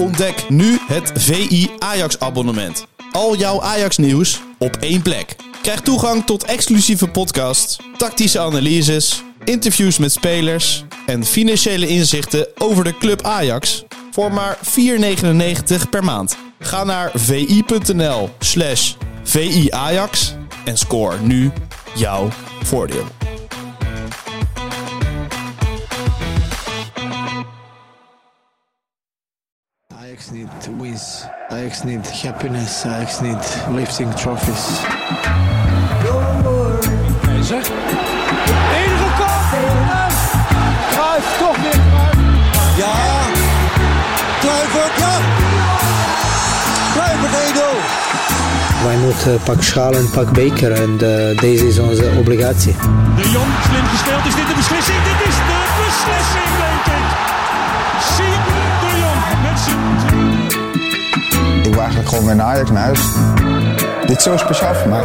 Ontdek nu het VI Ajax abonnement. Al jouw Ajax nieuws op één plek. Krijg toegang tot exclusieve podcasts, tactische analyses, interviews met spelers en financiële inzichten over de club Ajax voor maar 4,99 per maand. Ga naar vi.nl slash viajax en score nu jouw voordeel. Ajax need wins. Ajax need happiness. Ajax need lifting trophies. Keizer. Enige kans. En Cruijff toch weer. Ja, Kluivert, ja. Kluivert 1-0. Wij moeten pak schaal en pak beker en eh, deze is onze obligatie. De Jong, slim gespeeld. Is dit de beslissing? Dit Gewoon weer naar Ajax naar huis. Dit is zo speciaal voor mij.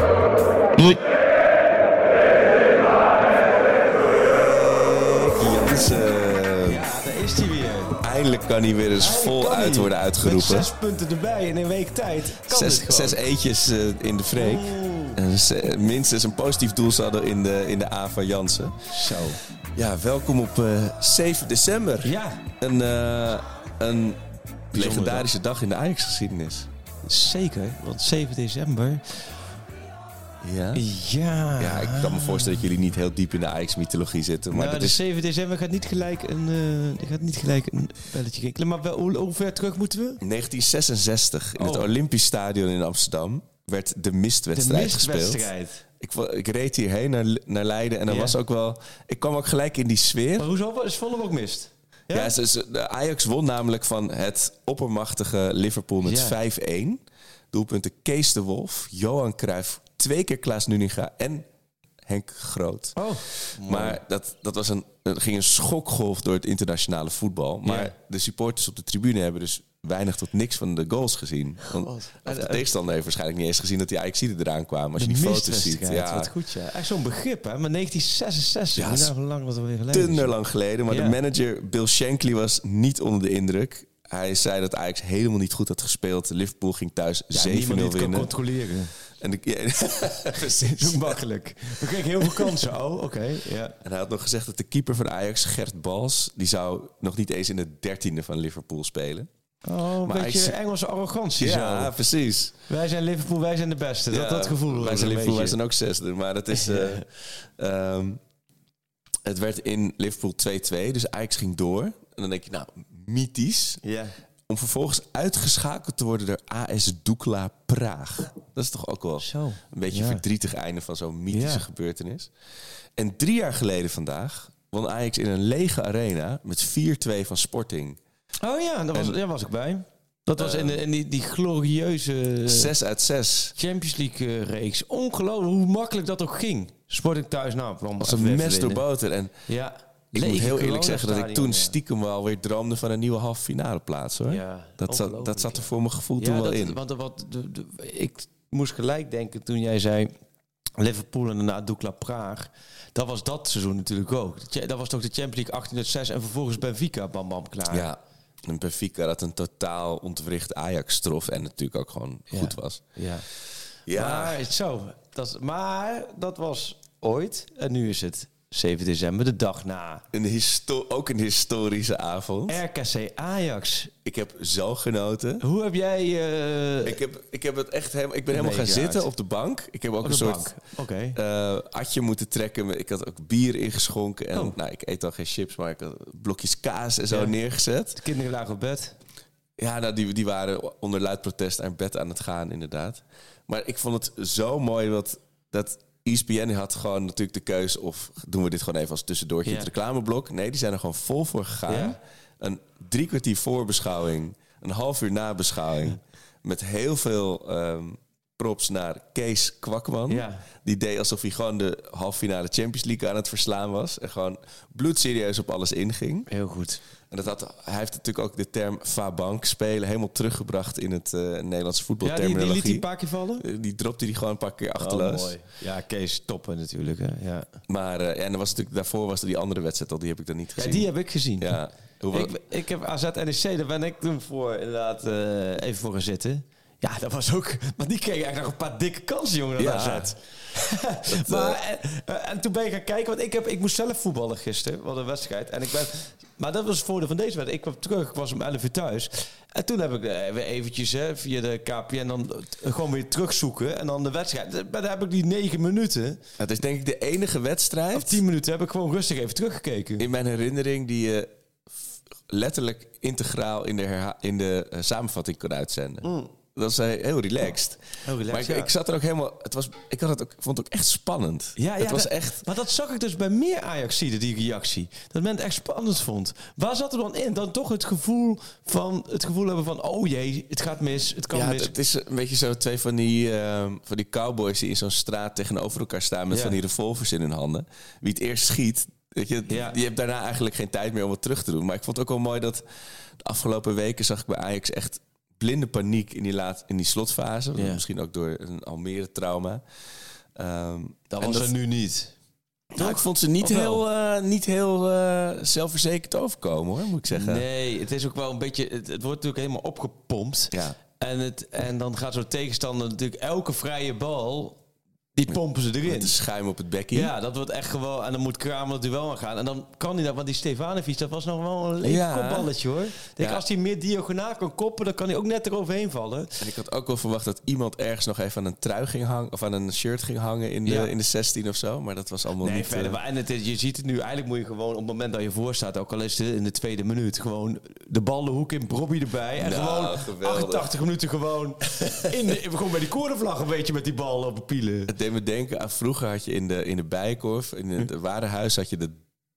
Jansen. Ja, daar is hij weer. Eindelijk kan hij weer eens voluit worden Met uitgeroepen. zes punten erbij in een week tijd. Kan Zes, zes eetjes eh, in de freek. Minstens een positief doelsaldo in de, in de A van Jansen. Zo. Ja, welkom op eh, 7 december. Ja, Een, eh, een legendarische dag in de Ajax-geschiedenis. Zeker. Want 7 december. Ja. Ja. Ja, ik kan me voorstellen dat jullie niet heel diep in de Ajax-mythologie zitten. Maar dat de is 7 december gaat niet gelijk een, eh, gaat niet gelijk een belletje rinkelen. Maar wel, hoe, hoe ver terug moeten we? 1966 in het Oh. Olympisch Stadion in Amsterdam werd de mistwedstrijd gespeeld. mistwedstrijd. Ik, wa- ik reed hierheen naar, naar Leiden en er Ja. was ook wel... Ik kwam ook gelijk in die sfeer. Maar hoezo? Is Vollem ook mist? Ja, ze, ze- de Ajax won namelijk van het oppermachtige Liverpool met Ja. 5-1. Doelpunten Kees de Wolf, Johan Cruijff, twee keer Klaas Nuninga en Henk Groot. Oh, Maar dat, dat was een, er ging een schokgolf door het internationale voetbal. Maar Ja. de supporters op de tribune hebben dus weinig tot niks van de goals gezien. Want, of de tegenstander heeft waarschijnlijk niet eens gezien dat die ajax eraan kwamen. Als je die foto's ziet. Ja, Wat goed, ja. Echt zo'n begrip, hè? Maar 1966, Ja, is lang dat alweer geleden is. Tunder lang geleden. Maar Ja. de manager Bill Shankly was niet onder de indruk. Hij zei dat Ajax helemaal niet goed had gespeeld. Liverpool ging thuis Ja, 7-0 niemand die het kan winnen. controleren. En, de, ja, precies. Makkelijk. We kregen heel veel kansen. Oh, oké. Ja. en hij had nog gezegd dat de keeper van Ajax, Gert Bals... die zou nog niet eens in de dertiende van Liverpool spelen. Oh, een Maar beetje Engelse arrogantie Ja, zo. precies. Wij zijn Liverpool, wij zijn de beste. Dat, Ja, dat gevoel. Wij zijn Liverpool, wij zijn ook zesde. Maar dat is... eh, ehm, het werd in Liverpool 2-2, dus Ajax ging door. En dan denk je, nou, mythisch. Ja. Om vervolgens uitgeschakeld te worden door AS Dukla Praag. Dat is toch ook wel Zo. een beetje Ja. verdrietig einde van zo'n mythische gebeurtenis. En drie jaar geleden vandaag won Ajax in een lege arena met 4-2 van Sporting. Oh ja, daar was, En- daar was ik bij. Dat was in, de- in die, die glorieuze 6 uit 6. Champions League eh, reeks. Ongelooflijk hoe makkelijk dat ook ging. Sporting thuis, nou, Als een mes door boter. En Ja. ik moet heel eerlijk zeggen dat ik toen stiekem wel weer droomde van een nieuwe halve finale plaats hoor. Ja, dat, zat, dat zat er voor mijn gevoel toen wel dat, in. Want, wat, de, de- ik moest gelijk denken toen jij zei Liverpool en daarna Dukla Praag. Dat was dat seizoen natuurlijk ook. Dat was toch de Champions League 1806 en vervolgens Benfica, bam bam, klaar. Ja, en Benfica dat een totaal ontwricht Ajax trof en natuurlijk ook gewoon Ja. goed was. ja. Ja, Maar, zo, dat, maar dat was ooit en nu is het 7 december, de dag na. een histo- ook een historische avond. RKC Ajax. Ik heb zo genoten. Hoe heb jij... eh, Ik, heb, ik, heb het echt helemaal, ik ben helemaal gaan zitten op de bank. Ik heb ook op een soort bank? Oké. eh atje moeten trekken. Ik had ook bier ingeschonken. En Oh. nou, ik eet al geen chips, maar ik had blokjes kaas en zo Ja. neergezet. De kinderen lagen op bed. Ja, nou, die, die waren onder luid protest aan bed aan het gaan, inderdaad. Maar ik vond het zo mooi dat, dat ESPN had gewoon natuurlijk de keuze... of doen we dit gewoon even als tussendoortje in Ja. het reclameblok. Nee, die zijn er gewoon vol voor gegaan. Ja? Een drie kwartier voorbeschouwing, een half uur nabeschouwing... met heel veel ehm, props naar Kees Kwakman. Ja. Die deed alsof hij gewoon de halve finale Champions League aan het verslaan was. En gewoon bloedserieus op alles inging. Heel goed. En dat had, hij heeft natuurlijk ook de term Fabank spelen helemaal teruggebracht in het eh Nederlandse Ja, die, die voetbalterminologie. liet hij een paar keer vallen. Eh, die dropte hij gewoon een paar keer achterloos. Oh, mooi. Ja, Kees toppen natuurlijk. Hè. Ja. maar eh, ja, en er was natuurlijk, daarvoor was er die andere wedstrijd al, die heb ik dan niet ja, gezien. die heb ik gezien. Ja. Ik, ik heb AZ NEC, daar ben ik toen voor inderdaad eh, even voor gaan zitten. Ja, dat was ook... Maar die kreeg eigenlijk nog een paar dikke kansen, jongen, dat Ja. AZ. maar, en, en toen ben ik gaan kijken, want ik, heb, ik moest zelf voetballen gisteren. Wat een wedstrijd. En ik ben, maar dat was het voordeel van deze wedstrijd. Ik kwam terug, ik was om 11 uur thuis. En toen heb ik eh, weer eventjes hè, via de KPN dan eh, gewoon weer terugzoeken. En dan de wedstrijd. Maar daar heb ik die negen minuten, Het is denk ik de enige wedstrijd of tien minuten, heb ik gewoon rustig even teruggekeken. in mijn herinnering die je letterlijk integraal in de, in de eh, samenvatting kon uitzenden. Dat was heel relaxed. Heel relaxed, maar ik, ja. ik zat er ook helemaal. Het was, ik had het ook, vond het ook echt spannend. Ja, ja, het was dat- echt. Maar dat zag ik dus bij meer Ajaxiden, die reactie. Dat men het echt spannend vond. Waar zat er dan in? Dan toch het gevoel van het gevoel hebben van oh jee, het gaat mis, het kan Ja, mis. het, het is een beetje zo twee van die, ehm, van die cowboys die in zo'n straat tegenover elkaar staan met Ja. van die revolvers in hun handen. Wie het eerst schiet, weet je, Ja. je hebt daarna eigenlijk geen tijd meer om het terug te doen. Maar ik vond het ook wel mooi dat de afgelopen weken zag ik bij Ajax echt blinde paniek in die, laat, in die slotfase. Ja. Misschien ook door een Almere trauma. Ehm, dat was er nu niet. Nou, ik vond ze niet heel, eh, niet heel eh, zelfverzekerd overkomen, hoor, moet ik zeggen. Nee, het is ook wel een beetje. Het, het wordt natuurlijk helemaal opgepompt. Ja. En, het, en dan gaat zo'n tegenstander natuurlijk elke vrije bal. Die pompen ze Met erin. de schuim op het bekkie. Ja, dat wordt echt gewoon. En dan moet Kramer het duel aan gaan. En dan kan hij dat. Want die Stefanovic, dat was nog wel een leuk Ja. kopballetje hoor. Denk, Ja. Als hij meer diagonaal kan koppen, dan kan hij ook net eroverheen vallen. En ik had ook wel verwacht dat iemand ergens nog even aan een trui ging hangen. Of aan een shirt ging hangen in de, Ja. in de 16 of zo. Maar dat was allemaal Nee, niet... verder. eh, maar En het is, je ziet het nu, eigenlijk moet je gewoon op het moment dat je voor staat, ook al is het in de tweede minuut, gewoon de bal de hoek in, Bobby erbij. En Nou, gewoon geweldig. 88 minuten gewoon, in de, gewoon bij die cornervlag een beetje met die bal op de pielen. Het deed me denken aan vroeger had je in de, in de Bijenkorf, in het warenhuis had je de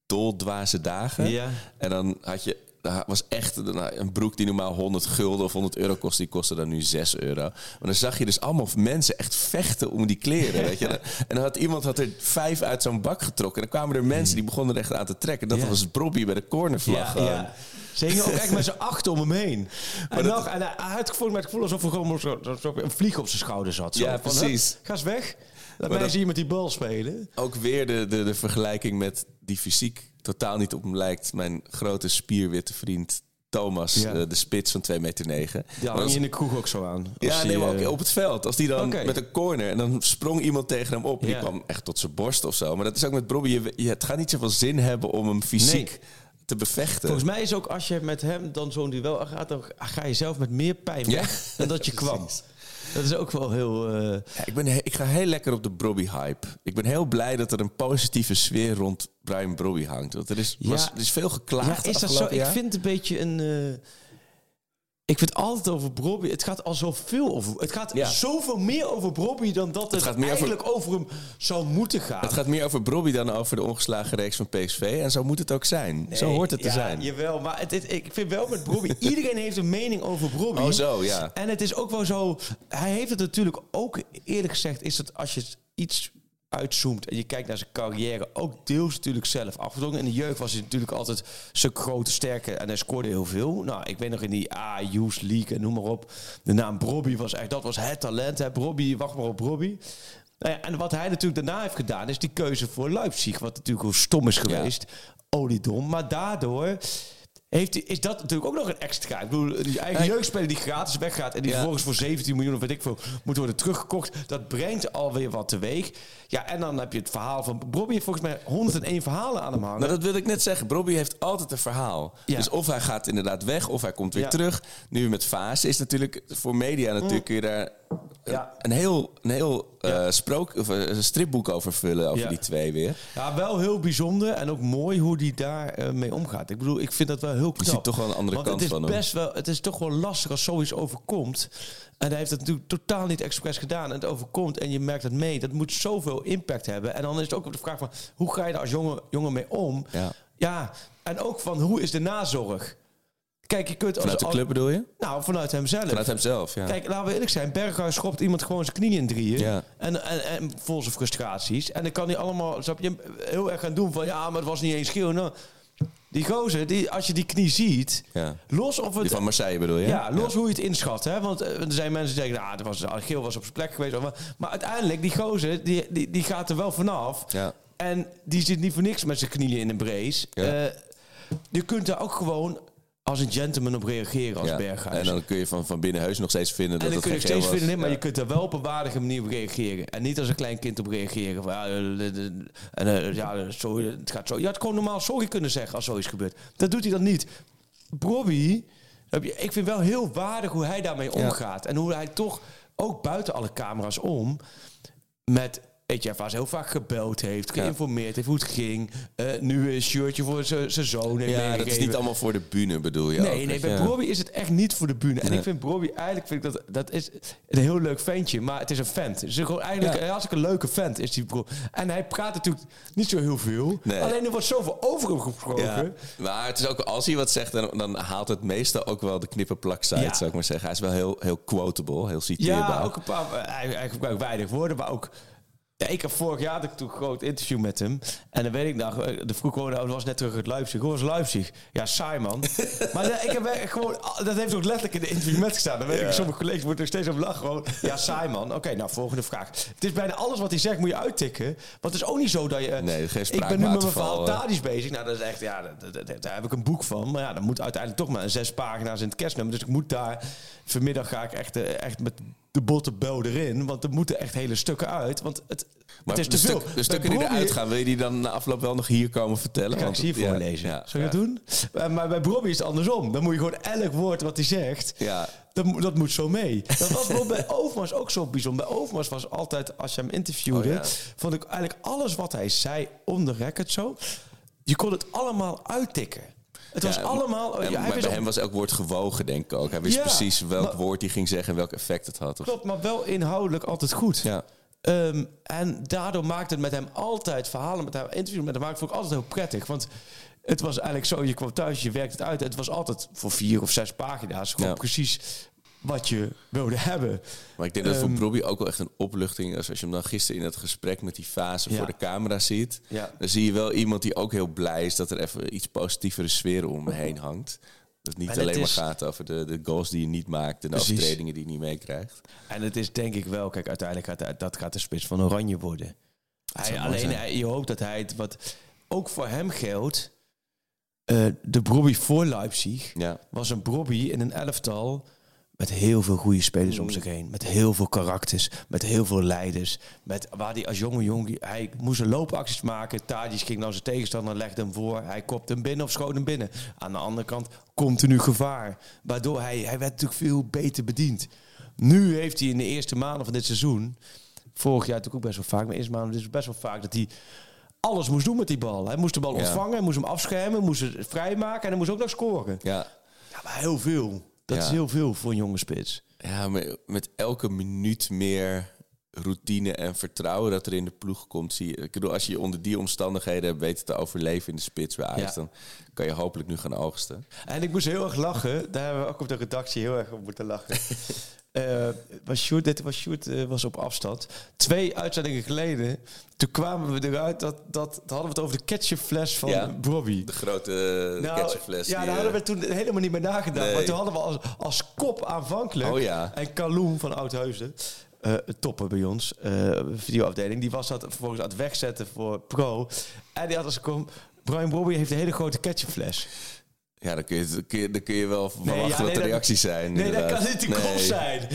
doldwaze dagen. Ja. En dan had je, dat was echt nou, een broek die normaal 100 gulden of 100 euro kost, die kostte dan nu 6 euro. Maar dan zag je dus allemaal mensen echt vechten om die kleren, weet je. En dan had iemand had er vijf uit zo'n bak getrokken. En dan kwamen er mensen die begonnen er echt aan te trekken. Dat Ja. was Bobby bij de cornervlag. gewoon. ja. Ze hingen ook echt met z'n acht om hem heen. En, dat- nog, en hij had gevoeld met het gevoel alsof er gewoon zo, zo- zo een vlieg op zijn schouder zat. Zo. Ja, precies. Ga eens weg. Daarbij dat- zie je met die bal spelen. Ook weer de, de, de vergelijking met die fysiek totaal niet op hem lijkt. Mijn grote spierwitte vriend Thomas, Ja. eh, de spits van 2 meter. negen. Maar hang je in de kroeg ook zo aan. Ja, nee, maar eh, ook op het veld. Als die dan met een corner en dan sprong iemand tegen hem op. Die Ja. kwam echt tot zijn borst of zo. Maar dat is ook met Bobby. Je, je, het gaat niet zoveel zin hebben om hem fysiek Nee. te bevechten. Volgens mij is ook als je met hem dan zo'n duel gaat, dan ga je zelf met meer pijn Ja. weg dan dat je kwam. Dat is ook wel heel. eh, Ja, ik, ben, he- ik ga heel lekker op de Brobby-hype. Ik ben heel blij dat er een positieve sfeer rond Brian Brobby hangt. Want er is, Ja. was, er is veel geklaagd ja, is dat zo? Ik vind het een beetje een. eh, ik vind altijd over Bobby. Het gaat al zoveel over. Het gaat Ja. zoveel meer over Bobby dan dat het, gaat meer over- eigenlijk over... hem zou moeten gaan. Het gaat meer over Brobby dan over de ongeslagen reeks van PSV. En zo moet het ook zijn. zo hoort het te zijn. Jawel, maar het, het- ik vind wel met Bobby... iedereen heeft een mening over Bobby. Oh, zo, ja. En het is ook wel zo... Hij heeft het natuurlijk ook, eerlijk gezegd... is het als je iets uitzoomt en je kijkt naar zijn carrière... ook deels natuurlijk zelf afgedwongen. In de jeugd was hij natuurlijk altijd zijn grote sterke... en hij scoorde heel veel. Nou, ik weet nog in die A-Youth League en noem maar op... de naam Bobby was echt... dat was het talent, hè. Bobby, wacht maar op Bobby... Nou ja, en wat hij natuurlijk daarna heeft gedaan, is die keuze voor Leipzig. Wat natuurlijk hoe stom is geweest. Oliedom. Maar daardoor heeft is dat natuurlijk ook nog een extra. Ik bedoel, die eigen jeugdspeler die gratis weggaat... en die Ja. vervolgens voor 17 miljoen of weet ik veel... moet worden teruggekocht. Dat brengt alweer wat teweeg. Ja, en dan heb je het verhaal van... Bobby heeft volgens mij 101 verhalen aan hem hangen. Nou, dat wil ik net zeggen. Brobby heeft altijd een verhaal. Ja. Dus of hij gaat inderdaad weg, of hij komt weer Ja. terug. Nu met Fase is natuurlijk voor media natuurlijk weer daar Ja. een heel, een heel eh, sprook, of eh, een stripboek over vullen over Ja. die twee weer. Ja, wel heel bijzonder en ook mooi hoe die daar eh, mee omgaat. Ik bedoel, ik vind dat wel heel knap. ziet toch wel een andere Want kant het is van hem. best wel, Het is toch wel lastig als zoiets overkomt. En hij heeft het natuurlijk totaal niet expres gedaan. En het overkomt en je merkt het mee. Dat moet zoveel impact hebben. En dan is het ook op de vraag van... hoe ga je daar als jongen, jongen mee om? Ja. ja, en ook van hoe is de nazorg? Kijk, je kunt... als- Vanuit de club bedoel je? Nou, vanuit hemzelf. Vanuit hemzelf, ja. Kijk, laten we eerlijk zijn. Berghuis schopt iemand gewoon zijn knieën in drieën. Ja. En, en, en vol zijn frustraties. En dan kan hij allemaal, snap je, heel erg gaan doen van... ja, maar het was niet eens geel. Nou, die gozer, die, als je die knie ziet... Ja. los of het... Die van Marseille bedoel je? ja, los hoe je het inschat. Hè? Want eh, er zijn mensen die zeggen... Nou, het was, geel was op zijn plek geweest. Maar, maar uiteindelijk, die gozer, die, die, die gaat er wel vanaf. Ja. En die zit niet voor niks met zijn knieën in een brace. Ja. Eh, je kunt daar ook gewoon als een gentleman op reageren als Ja. Berghuis. En dan kun je van, van binnen heus nog steeds vinden En dat dan het kun je steeds was. vinden, maar Ja. je kunt er wel op een waardige manier op reageren. En niet als een klein kind op reageren. Van, ja, eh, en, eh, ja, sorry, het gaat zo. Je had gewoon normaal sorry kunnen zeggen als zoiets gebeurt. Dat doet hij dan niet. Bobby, heb je- ik vind wel heel waardig hoe hij daarmee omgaat. En hoe hij toch, ook buiten alle camera's om, met... Weet je, waar ze heel vaak gebeld heeft, geïnformeerd heeft hoe het ging. Eh, nu een shirtje voor zijn zoon Ja, dat is niet allemaal voor de bühne bedoel je ook, Nee, nee, weet bij. Bobby is het echt niet voor de bühne. En Nee. ik vind Bobby eigenlijk vind ik dat, dat is een heel leuk ventje, maar het is een vent. Het is gewoon eigenlijk Ja. een hartstikke leuke vent. Is die bro. En hij praat natuurlijk niet zo heel veel. Nee. Alleen er wordt zoveel over hem gesproken. Ja. Maar het is ook, als hij wat zegt, dan, dan haalt het meestal ook wel de knipperplaksite, Ja. zou ik maar zeggen. Hij is wel heel, heel quotable, heel citeerbaar. Ja, ook een paar. Hij, hij gebruikt weinig woorden, maar ook. Ja, ik heb vorig jaar had ik toen een groot interview met hem. En dan weet ik nog, eh, de vroeg gewoon, was net terug uit Leipzig. Hoe was Leipzig? Ja, saai man. maar eh, ik heb echt gewoon, dat heeft ook letterlijk in de interview met gestaan. Dan weet ik, sommige collega's worden er steeds op lachen. Gewoon, ja, saai man. Oké, nou, volgende vraag. Het is bijna alles wat hij zegt moet je uittikken. Want het is ook niet zo dat je... eh, Nee, geen ik ben nu met mijn verhaal eh. Bezig. Nou, dat is echt, ja, dat- dat- dat- daar heb ik een boek van. Maar ja, dan moet uiteindelijk toch maar zes pagina's in het kerstnummer. Dus ik moet daar, vanmiddag ga ik echt, eh, echt met de botte bel erin. Want er moeten echt hele stukken uit. Want het, Maar het is de, te veel. stuk- de stukken die eruit gaan, wil je die dan na afloop wel nog hier komen vertellen? Ga ik Want ze hier het- ja, voorlezen. Ja, Zou je dat doen? Eh, Maar bij Bobby is het andersom. Dan moet je gewoon elk woord wat hij zegt... Ja. Dat, moet- dat moet zo mee. Dat was bij Overmars ook zo bijzonder. Bij Overmars was altijd, als je hem interviewde... Oh, ja. vond ik eigenlijk alles wat hij zei om de record zo... je kon het allemaal uittikken. Het was Ja, allemaal... En, maar bij hem was elk woord gewogen, denk ik ook. Hij wist precies welk maar- woord hij ging zeggen en welk effect het had. Of- Klopt, maar wel inhoudelijk altijd goed. Ja. Ehm, en daardoor maakte het met hem altijd verhalen met hem, interviews met hem, maakte het ook altijd heel prettig. Want het was eigenlijk zo, je kwam thuis, je werkte het uit. Het was altijd voor vier of zes pagina's gewoon Ja. precies wat je wilde hebben. Maar ik denk dat het Ehm, voor Bobby ook wel echt een opluchting is. Als je hem dan gisteren in het gesprek met die fase Ja. voor de camera ziet. Ja. Dan zie je wel iemand die ook heel blij is dat er even iets positievere sfeer om me heen hangt. Dat het niet En het alleen maar gaat over de, de goals die je niet maakt en de Precies. overtredingen die je niet meekrijgt. En het is denk ik wel, kijk, uiteindelijk gaat dat gaat de spits van Oranje worden. Hij, alleen hij, je hoopt dat hij het wat ook voor hem geldt. eh, de Brobby voor Leipzig Ja. was een Brobby in een elftal met heel veel goede spelers om zich heen, met heel veel karakters, met heel veel leiders, met waar hij als jonge jongen hij moest een loopacties maken. Tadic ging naar zijn tegenstander, legde hem voor, hij kopte hem binnen of schoot hem binnen. Aan de andere kant continu gevaar, waardoor hij hij werd natuurlijk veel beter bediend. Nu heeft hij in de eerste maanden van dit seizoen, vorig jaar natuurlijk ook best wel vaak, maar eerste maanden is het best wel vaak dat hij alles moest doen met die bal. Hij moest de bal Ja. ontvangen, hij moest hem afschermen, moest het vrijmaken en hij moest ook nog scoren. Ja. Ja, maar heel veel. Dat Ja. is heel veel voor een jonge spits. Ja, maar met elke minuut meer routine en vertrouwen dat er in de ploeg komt. Zie je, ik bedoel, als je je onder die omstandigheden hebt weten te overleven in de spits bij Ajax, Ja. dan kan je hopelijk nu gaan oogsten. En ik moest heel erg lachen. Daar hebben we ook op de redactie heel erg op moeten lachen. Eh, was Sjoerd, dit was Sjoerd eh, was op afstand. Twee uitzendingen geleden, toen kwamen we eruit dat, dat, dan hadden we het over de ketchupfles van Ja. Bobby. De grote uh, ketchupfles. Ja, daar eh, hadden we toen helemaal niet meer nagedacht. Nee. Maar toen hadden we als, als kop aanvankelijk. Oh ja. En Kaloen van Oudhuizen, eh topper bij ons, eh, videoafdeling, die was dat vervolgens aan het wegzetten voor Pro. En die had als kom. Brian Bobby heeft een hele grote ketchupfles. Ja, dan kun je, dan kun je, dan kun je wel Nee, verwachten wat nee, de dat- reacties zijn. Nee, dat kan niet de kop Nee. zijn.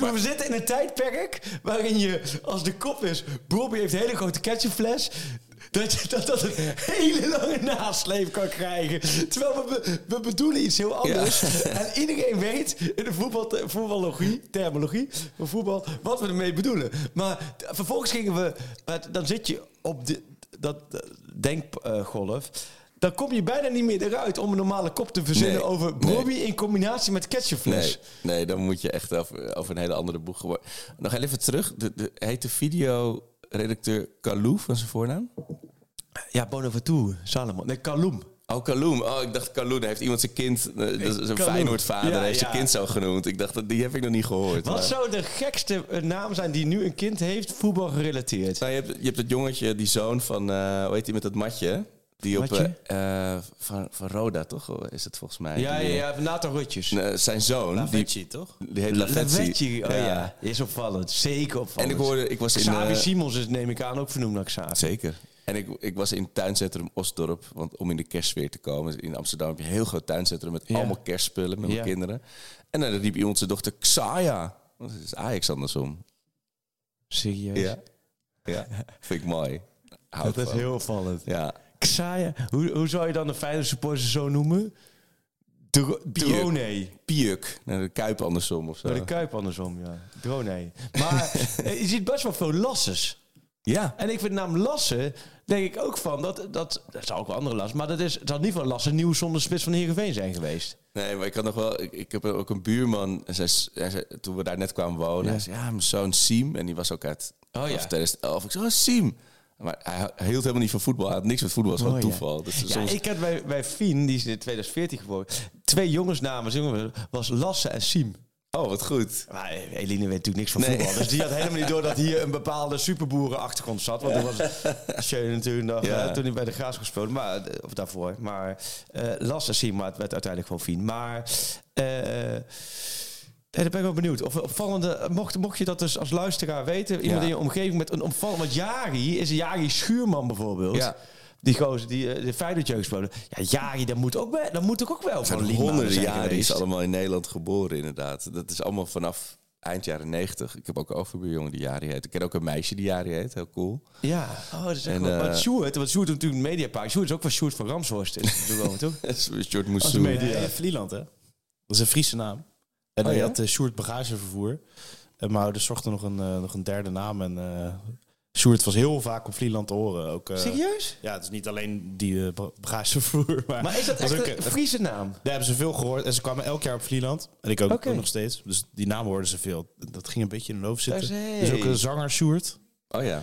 Maar we zitten in een tijdperk waarin je, als de kop is, Bobby heeft een hele grote ketchupfles. Dat je dat, dat een hele lange nasleep kan krijgen. Terwijl we, we bedoelen iets heel anders. En iedereen weet in de voetbal, voetballogie, terminologie van voetbal, wat we ermee bedoelen. Maar vervolgens gingen we, dan zit je op de, dat eh, denkgolf. Dan kom je bijna niet meer eruit om een normale kop te verzinnen Nee, over nee. Bobby in combinatie met ketchupfles. Nee, nee, dan moet je echt over, over een hele andere boeg worden. Nog even terug. De, de, heet de videoredacteur Kalou van zijn voornaam? Ja, Bonaventure, Salomon. Nee, Kaloum. Oh, Kaloum. Oh, ik dacht. Hij heeft iemand zijn kind... eh, dat is een Kaloum. Feyenoord-vader. Ja, heeft zijn kind zo genoemd. Ik dacht, dat- die heb ik nog niet gehoord. Wat maar- zou de gekste eh, naam zijn die nu een kind heeft, voetbal gerelateerd? Nou, je, hebt, je hebt het jongetje, die zoon van... eh hoe heet hij met dat matje? Die op... Eh, eh, van, van Roda, toch? Is het volgens mij? Ja, Die, ja, eh, ja, Nathan Rutjes. zijn zoon. Lavetji, die, toch? Die heet oh ja. Is opvallend. Zeker opvallend. En ik hoorde... Ik was in... Xavi Simons is, neem ik aan, ook vernoemd naar Xavi. Zeker. En ik, ik was in tuincentrum Osdorp, want om in de kerstsfeer te komen. In Amsterdam heb je een heel groot tuincentrum met Ja. allemaal kerstspullen met Ja. mijn kinderen. En dan riep iemand zijn dochter Xaya. Dat is Ajax andersom. Serieus? Ja. Ja, vind ik mooi. Dat is heel opvallend. Ja. Xaya, hoe, hoe zou je dan de Feyenoord supporters zo noemen? Dro- Drone. Piuk. Nou, de kuip andersom of zo. De Kuip andersom, ja. Drone. Maar eh, je ziet best wel veel lasses. Ja. En ik vind de naam Lassen, denk ik ook van, dat, dat, dat zou ook wel andere Lassen, maar dat is, het had niet van Lassen nieuw zonder spits van Heerenveen zijn geweest. Nee, maar ik had nog wel. Ik, ik heb ook een buurman. En zij, hij zei, toen we daar net kwamen wonen, hij zei: Ja, mijn zoon Siem. En die was ook uit Oh ja. of 2011. Ik zei: Oh, Siem. Maar hij, hield helemaal niet van voetbal. Hij had niks met voetbal. Het was gewoon Oh, ja. toeval. Dus Ja, soms, ik had bij, bij Fien, die is in 2014 geboren, twee jongensnamen, jongen, was Lasse en Siem. Oh, wat goed. Maar Eline weet natuurlijk niks van Nee. voetbal. Dus die had helemaal niet door dat hier een bepaalde superboerenachtergrond zat. Want toen was Schöne natuurlijk nog, Ja. eh, toen hij bij de Graas gespeeld. Maar, eh, of daarvoor. Maar eh Lasse en Siem, maar het werd uiteindelijk gewoon Fien. Maar... eh Nee, daar ben ik wel benieuwd. Of opvallende, mocht, mocht je dat dus als luisteraar weten, iemand Ja. in je omgeving met een opvallend. Want Jari is een Jari Schuurman bijvoorbeeld. Ja. Die gozer, die eh, de Feyenoord speelde. Ja, Jari, dat moet ook wel, dat moet ook wel van Liedmanen honderden zijn jaren geweest. is allemaal in Nederland geboren, inderdaad. Dat is allemaal vanaf eind jaren 90. Ik heb ook een overbuurjongen die Jari heet. Ik ken ook een meisje die Jari heet. Heel cool. Ja, oh, dat is echt En, wel. eh, Maar Sjoerd, want Sjoerd doet natuurlijk een mediapark. Sjoerd is ook van Sjoerd van Ramshorst. Is natuurlijk wel, toch? Moussou. Als media. Ja, Vlieland, hè? Dat is een Friese naam. En Oh, hij ja? had uh, Sjoerd Bagagevervoer. En mijn ouders zochten nog een, eh, nog een derde naam. En eh Sjoerd was heel vaak op Vlieland te horen. Ook, eh, Serieus? Ja, het is niet alleen die eh, ba- bagagevervoer. Maar, Maar is dat echt ook, een eh, Friese naam? Daar hebben ze veel gehoord. En ze kwamen elk jaar op Vlieland. En ik ook, nog steeds. Dus die naam hoorden ze veel. Dat ging een beetje in hun hoofd zitten. Is- Dus ook een zanger Sjoerd. Oh ja.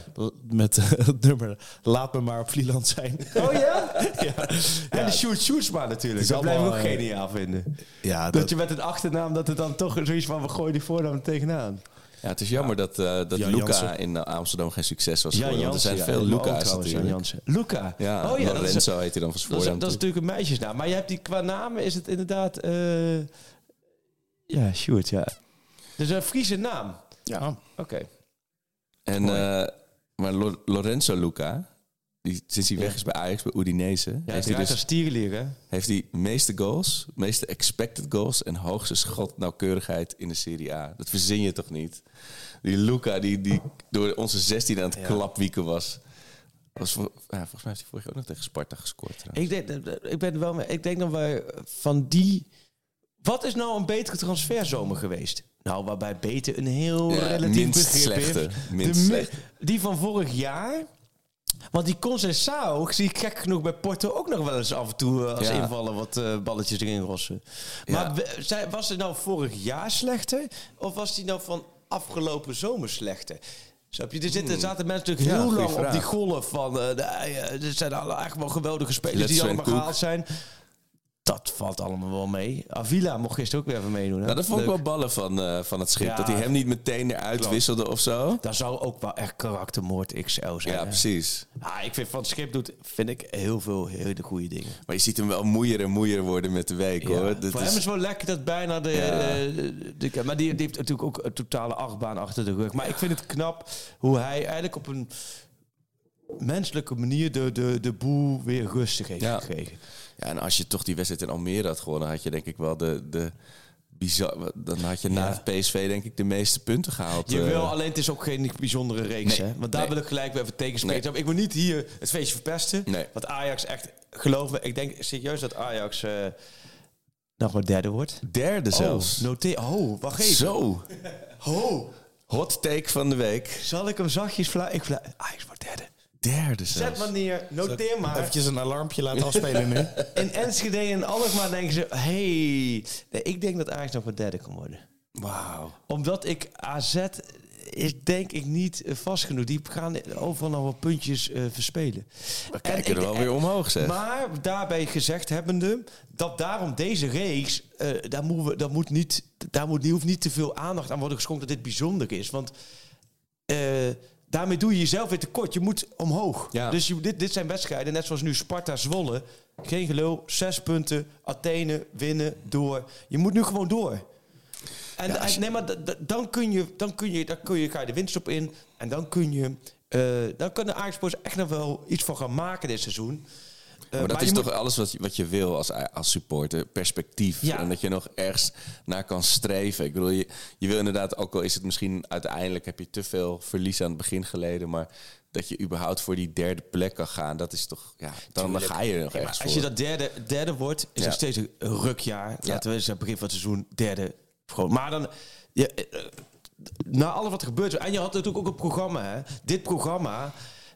Met het nummer Laat me maar op Vlieland zijn. Oh ja? ja. En de Sjoerd Sjoerdsma natuurlijk. Dat blijf ik ook eh, geniaal vinden. ja, Dat je met een achternaam, dat het dan toch zoiets van, we gooien die voornaam er tegenaan. Ja, het is jammer dat, eh, dat Jan Luca in Amsterdam geen succes was geworden. Want er zijn ja, veel Luca's natuurlijk. Luca. Ja, oh ja, dat is, Lorenzo heet hij dan van dat, is, voornaam. dat is natuurlijk een meisjesnaam. Maar je hebt die qua namen is het inderdaad... eh, ja, Sjoerd, ja. Dus een Friese naam. ja. Oké. En, eh, maar Lo- Lorenzo Luca, die, sinds hij weg is bij Ajax, bij Udinese, Ja, heeft, hij dus, als tierenlier, hè? heeft hij meeste goals, meeste expected goals en hoogste schotnauwkeurigheid in de Serie A. Dat verzin je toch niet? Die Luca, die, die door onze 16 aan het klapwieken was. was voor- ja, volgens mij heeft hij vorig jaar ook nog tegen Sparta gescoord. trouwens. Ik denk, dat- ik ben wel. Ik denk dat wij van die. Wat is nou een betere transferzomer geweest? Nou, waarbij beter een heel Ja, relatief minst begrip slechte. Minst De mi- slechte. Die van vorig jaar. Want die Conceição zie ik gek genoeg bij Porto ook nog wel eens af en toe eh, als Ja. invallen wat eh, balletjes erin rossen. Maar Ja. was het nou vorig jaar slechter? Of was die nou van afgelopen zomer slechter? Snap je? Er, zitten, er zaten mensen natuurlijk Hmm. Ja, heel lang op die golf van... de, eh, er zijn echt wel geweldige spelers die allemaal gehaald zijn. Dat valt allemaal wel mee. Avila mocht gisteren ook weer even meedoen. Hè? Nou, dat vond ik wel ballen van, eh, van het schip. Ja. Dat hij hem niet meteen eruit Klopt. wisselde of zo. Dat zou ook wel echt karaktermoord XL zijn. Ja, hè? precies. Ah, ik vind van het schip doet vind ik heel veel hele goede dingen. Maar je ziet hem wel moeier en moeier worden met de week, Ja. hoor. Voor is- hem is wel lekker dat bijna de, Ja. eh, de, de- maar die, die heeft natuurlijk ook een totale achtbaan achter de rug. Maar ik vind het knap hoe hij eigenlijk op een menselijke manier de, de, de boel weer rustig heeft Ja. gekregen. Ja, en als je toch die wedstrijd in Almere had gewonnen, had je denk ik wel de, de bizar, dan had je na Ja. het PSV denk ik de meeste punten gehaald. Je eh. wil alleen, het is ook geen bijzondere reeks. Nee, hè? Want daar nee. wil ik gelijk weer even tegenspreken. Nee. Ik wil niet hier het feestje verpesten. Nee. Want Ajax echt, geloof me, ik denk serieus dat Ajax eh, nog maar derde wordt. Derde zelfs. Oh, noteer. Oh, wacht even. Zo. Oh, Hot take van de week. zal ik hem zachtjes fluiten? Ik. Ajax wordt derde. Derde Zet maar neer, noteer maar. Eventjes een alarmpje laten afspelen nu. In Enschede en Alkmaar denken ze... hey, nee, ik denk dat Ajax nog maar derde kan worden. Wauw. Omdat ik AZ is denk ik niet vast genoeg. Die gaan overal nog wel puntjes eh, verspelen. We En kijken er wel weer omhoog, zeg. Maar daarbij gezegd hebbende dat daarom deze reeks, eh, daar, moeten we, daar, moet niet, daar moet, die hoeft niet te veel aandacht aan worden geschonken dat dit bijzonder is. Want eh, daarmee doe je jezelf weer tekort. Je moet omhoog. Ja. Dus je, dit, dit zijn wedstrijden, net zoals nu Sparta Zwolle. Geen gelul, zes punten, Athene, winnen, door. Je moet nu gewoon door. En, Ja, je- nee, maar dan kun je, dan kun je, dan kun je, ga je de winst op in. En dan kun je Eh, dan kunnen Ajax echt nog wel iets van gaan maken dit seizoen. Uh, maar dat is moet- toch alles wat je, wat je wil als, als supporter. Perspectief. Ja. En dat je nog ergens naar kan streven. Ik bedoel, je, je wil inderdaad, ook al is het misschien uiteindelijk... heb je te veel verlies aan het begin geleden... maar dat je überhaupt voor die derde plek kan gaan... dat is toch... Ja, dan, dan ga je er nog Ja, ergens als voor. je dat derde, derde wordt, is Ja. het steeds een rukjaar. Laten we eens aan het begin van het seizoen derde. Maar dan, eh, eh, na alles wat er gebeurt, en je had natuurlijk ook een programma. Hè? Dit programma,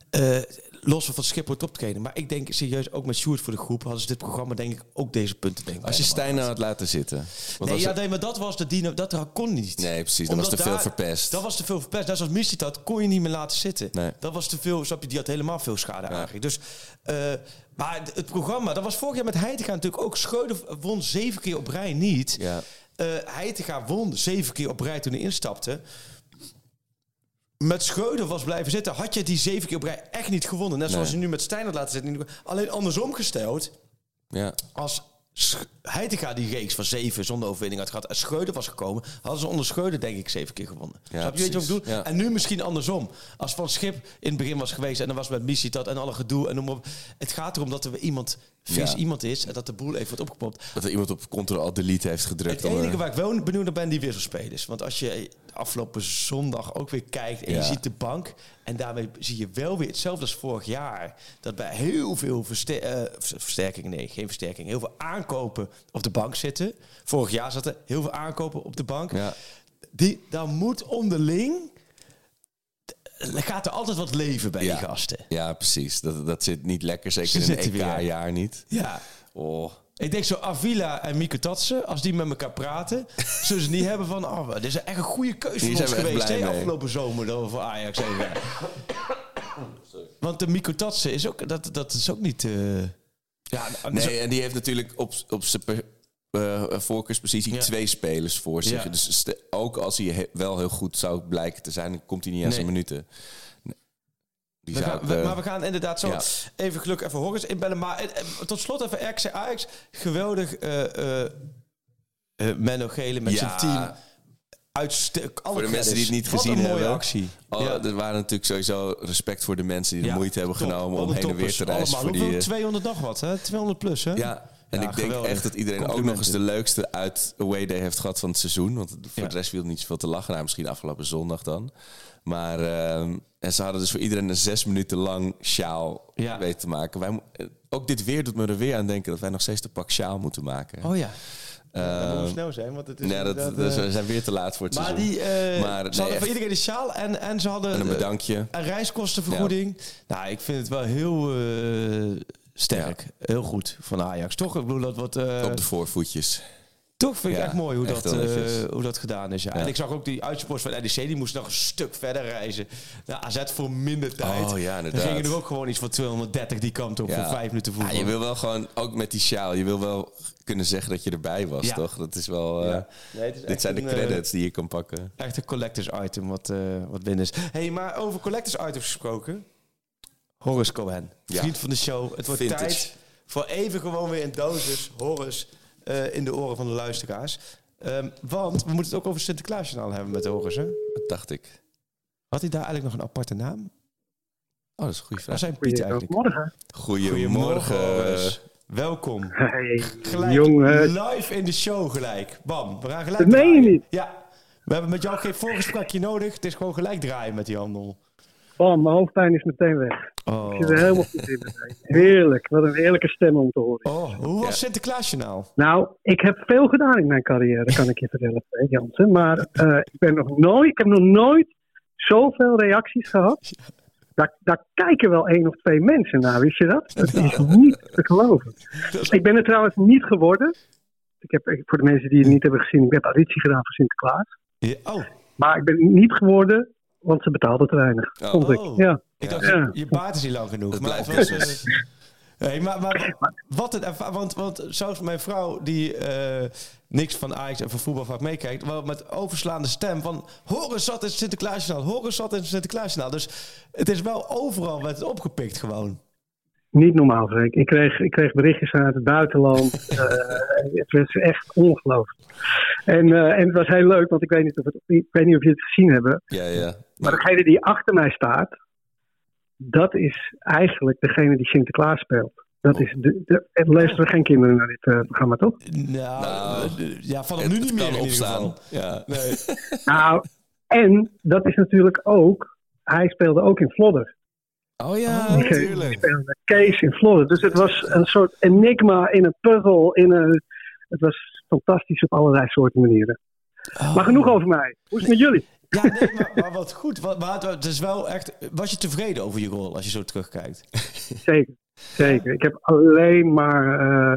eh, los van Schipper top trainen. Maar ik denk serieus, ook met Sjoerd voor de groep, hadden ze dit programma denk ik ook deze punten denk ik. Als je Stijn nou had laten zitten. Want Nee, ja, nee, maar dat was de dino, dat kon niet. Nee, precies, dat was te veel verpest. Dat was te veel verpest. Net zoals Missie dat kon je niet meer laten zitten. Nee. Dat was te veel, snap je, die had helemaal veel schade eigenlijk. Dus, eh, maar het programma, dat was vorig jaar met Heitinga natuurlijk ook. Schreuder won zeven keer op rij niet. Ja. Eh Heitinga won zeven keer op rij toen hij instapte. Met Schreuder was blijven zitten, had je die zeven keer op rij echt niet gewonnen. Net zoals Nee. je nu met Stijn had laten zitten. Alleen andersom gesteld ja. als Heitinga die reeks van zeven zonder overwinning had gehad en Schreuder was gekomen, hadden ze onder Schreuder denk ik zeven keer gewonnen. Ja, Snap je weet je wat ik bedoel? Ja. En nu misschien andersom. Als Van Schip in het begin was geweest en dan was met missie dat en alle gedoe en noem maar op. Het gaat erom dat er weer iemand vies Ja. iemand is en dat de boel even wordt opgepompt. Dat er iemand op Ctrl-Delete heeft gedrukt. Het enige eh, waar ik wel benieuwd naar ben, die wisselspelers. Want als je afgelopen zondag ook weer kijkt en Ja. je ziet de bank... en daarmee zie je wel weer hetzelfde als vorig jaar... dat bij heel veel verster eh, ver- versterkingen, nee, geen versterking... heel veel aankopen op de bank zitten. Vorig jaar zaten heel veel aankopen op de bank. Ja. Die, dan moet onderling... Er gaat er altijd wat leven bij Ja. die gasten. Ja, precies. Dat, dat zit niet lekker. Ze Zeker in een. EK-jaar niet. Ja. Oh. Ik denk zo Avila en Mieke Tatsen, als die met elkaar praten, zullen ze niet hebben van, oh, dit is echt een goede keuze van ons geweest, hè, mee. afgelopen zomer dat we voor Ajax even. Want de Mieke Tatsen is ook, dat, dat is ook niet. eh, ja, Nee, zo- en die heeft natuurlijk op, op zijn per- eh, voorkeurspositie Ja. twee spelers voor zich. Ja. Dus ook als hij he- wel heel goed zou blijken te zijn, dan komt hij niet aan Nee. zijn minuten. Nee. Die we zou gaan, ik, we- eh, maar we gaan inderdaad zo ja. even geluk even Horus inbellen. Maar eh, eh, tot slot even RC Ajax. Geweldig eh eh eh, Menno Gele met zijn team. Alle Voor de mensen die het niet Wat gezien een mooie hebben. actie. Oh, Ja. Er waren natuurlijk sowieso respect voor de mensen die de moeite hebben top. genomen om een heen en weer te reizen. allemaal. Voor die, Hoeveel? eh, 200 nog wat, hè? 200 plus, hè? Ja, en Ja, ik denk geweldig. echt dat iedereen ook nog eens de leukste uit away day heeft gehad van het seizoen. Want voor Ja. de rest viel niet zoveel te lachen. Nou, misschien afgelopen zondag dan. Maar ehm, en ze hadden dus voor iedereen een zes minuten lang sjaal Ja. weten te maken. Wij, eh, ook dit weer doet me er weer aan denken dat wij nog steeds de pak sjaal moeten maken. Oh ja. Ehm, dat moet snel zijn, want het is nee, dat, dat- eh, we zijn weer te laat voor het Maar seizoen. die, eh, Maar, ze nee, hadden voor iedereen de sjaal en, en ze hadden en een bedankje. een reiskostenvergoeding. Nou, ik vind het wel heel eh, sterk. Heel goed van Ajax. Toch? Ik bedoel, dat wat... eh, op de voorvoetjes. toch vind ik Ja, echt mooi hoe, echt dat, eh, hoe dat gedaan is. Ja. Ja. En ik zag ook die uitsports van NEC, die moesten nog een stuk verder reizen. Nou, AZ voor minder tijd. Oh ja, Dan inderdaad. gingen er ook gewoon iets van 230 die kant op Ja. voor vijf minuten Ja, voetbal. je wil wel gewoon, ook met die sjaal, je wil wel kunnen zeggen dat je erbij was, Ja. toch? Dat is wel... eh, Ja. Nee, het is dit zijn de een, credits die je kan pakken. Echt een collectors item wat, eh wat binnen is. hey, maar over collectors items gesproken. Horace Cohen, Ja. vriend van de show. Het wordt Vintage. tijd voor even gewoon weer een dosis Horace eh, in de oren van de luisteraars. Ehm, want we moeten het ook over Sinterklaasjournaal hebben met Horace. Hè? Dat dacht ik. Had hij daar eigenlijk nog een aparte naam? Oh, dat is een goede Waar vraag. zijn Piet eigenlijk? Morgen. Goedemorgen. Horace. Welkom. Hey, Gelijk jongen. live in de show gelijk. Bam, we gaan gelijk Dat meen je niet. Ja, we hebben met jou geen voorgesprekje nodig. Het is gewoon gelijk draaien met die handel. Bam, mijn hoofdpijn is meteen weg. Oh. Ik zit er helemaal goed in. Heerlijk. Wat een heerlijke stem om te horen. Oh, hoe was Ja. Sinterklaasjournaal? Nou, ik heb veel gedaan in mijn carrière, kan ik je vertellen, Freek Jansen. Maar eh, ik, ben nog nooit, ik heb nog nooit zoveel reacties gehad. Daar, daar kijken wel één of twee mensen naar, wist je dat? Dat is niet te geloven. Ik ben er trouwens niet geworden. Ik heb, voor de mensen die het niet hebben gezien, ik heb auditie gedaan voor Sinterklaas. Ja, oh, Maar ik ben niet geworden, want ze betaalden te weinig, Oh. vond ik. Oh. Ja. ik dacht, Ja. je, je baard is niet lang genoeg. Het maar het was, eh, nee, maar, maar wat erva- want, want zelfs mijn vrouw die eh, niks van Ajax en van voetbal vaak meekijkt, wel met overslaande stem van horen zat in Sinterklaasjournaal, horen zat in Sinterklaasjournaal. Dus het is wel overal werd het opgepikt gewoon. Niet normaal, Freek. Ik kreeg, ik kreeg berichtjes uit het buitenland. Eh, het was echt ongelooflijk. En, eh, en het was heel leuk, want ik weet, niet of het, ik weet niet of je het gezien hebben. Ja, ja. Maar degene die achter mij staat, dat is eigenlijk degene die Sinterklaas speelt. Dat is de, de, er luisteren geen kinderen naar dit eh, programma, toch? Nou, Nou, eh, ja, vanaf nu niet meer opstaan. Ja. Nee. Nou, en dat is natuurlijk ook, hij speelde ook in Vlodder. Oh ja, natuurlijk. speelde Kees in Vlodder. Dus het was een soort enigma in een puzzel. In een, het was fantastisch op allerlei soorten manieren. Maar genoeg over mij. Hoe is het met jullie? Ja, nee, maar, maar wat goed. Wat, maar het is wel echt... Was je tevreden over je rol als je zo terugkijkt? Zeker. Zeker. Ik heb alleen maar. eh,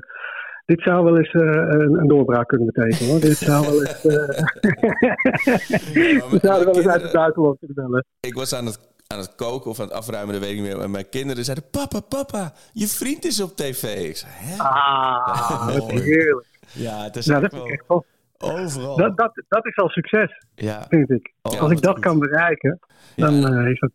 dit zou wel eens eh, een, een doorbraak kunnen betekenen hoor. Dit zou wel eens. eh we zouden wel eens uit het buitenland kunnen bellen. Ik was aan het, aan het koken of aan het afruimen, dat weet ik niet meer. En mijn kinderen zeiden, papa, papa, je vriend is op tv. Ik zei, hè? Ah, heerlijk. Ja, het is Nou, dat echt vind ik wel echt tof. Overal. Dat, dat, dat is al succes, Ja. vind ik. Oh, Als ik dat goed. kan bereiken, dan eh, is dat.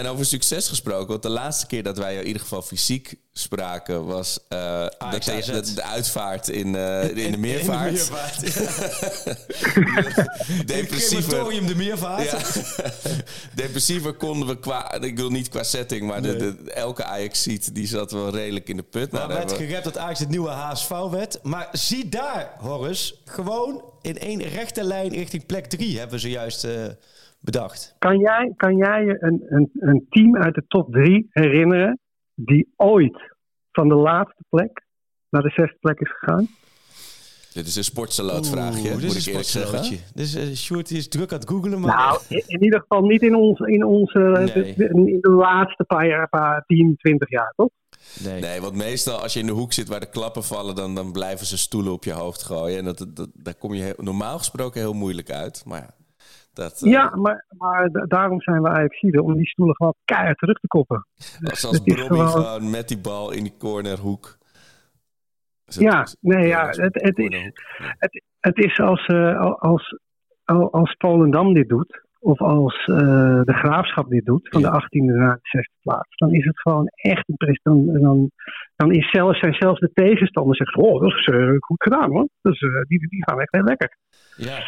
En over succes gesproken, want de laatste keer dat wij in ieder geval fysiek spraken was eh, de, de, de uitvaart in, eh, in, de meervaart. meervaart. Depressiever. Crematorium de meervaart. Ja. Depressiever konden we qua, ik wil niet qua setting, maar de, de, elke Ajax-seat die zat wel redelijk in de put. Nou, Maar daar werd gerept dat Ajax het nieuwe HSV werd. Maar zie daar, Horus, gewoon in één rechte lijn richting plek 3 hebben we zojuist eh, bedacht. Kan jij, kan jij je een, een, een team uit de top drie herinneren die ooit van de laatste plek naar de zesde plek is gegaan? Dit is een dit moet is ik een eerlijk zeggen. Dus eh Sjoerd is druk aan het googelen, maar... Nou, in, in ieder geval niet in, ons, in onze Nee. de- de- in de laatste paar jaar, paar 10, 20 jaar, toch? nee. Nee, want meestal als je in de hoek zit waar de klappen vallen, dan, dan blijven ze stoelen op je hoofd gooien. En dat, dat, daar kom je heel- normaal gesproken heel moeilijk uit. Maar ja, dat, eh, Ja, maar, maar da- daarom zijn we Ajaxiden, om die stoelen gewoon keihard terug te koppen. als, als gewoon- gewoon met die bal in die cornerhoek. Ja, is- nee, ja, het, het, is, het, het is als, eh, als, als, Volendam dit doet, of als eh, de Graafschap dit doet, van Ja. de 18e naar de 6e plaats, dan is het gewoon echt een. Dan, dan, dan is zelfs, zijn zelfs de tegenstanders zeggen, oh, dat is goed gedaan hoor. Dus eh, die, die gaan echt heel lekker. Ja,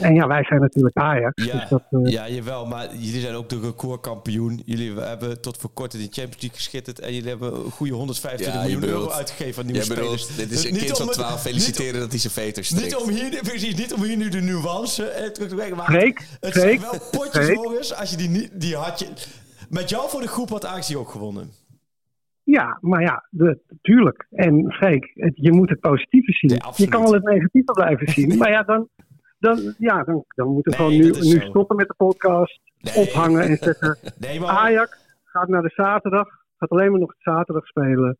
En ja, wij zijn natuurlijk Ajax. ja, Dus dat, eh, ja, jawel, maar jullie zijn ook de recordkampioen. Jullie hebben tot voor kort in de Champions League geschitterd en jullie hebben een goede 125 Ja, je miljoen euro uitgegeven aan nieuwe Jij bedoelt, spelers. dit is Dus een kind niet van om het- 12 feliciteren dat hij zijn veters Niet, strikt. niet, om hier, precies, niet om hier nu de nuance eh, terug te brengen, maar Freek, het Freek, zijn wel potjes, Freek. Als je die niet, die had je... Met jou voor de groep had Ajax die ook gewonnen. Ja, maar ja, de, tuurlijk. En Freek, het- je moet het positieve zien. Je kan wel het negatieve blijven zien. maar ja, dan, dan, ja, dan, dan moeten we Nee, gewoon nu, nu stoppen met de podcast. Nee. Ophangen en zeggen. Nee, maar... Ajax gaat naar de zaterdag. Gaat alleen maar nog zaterdag spelen.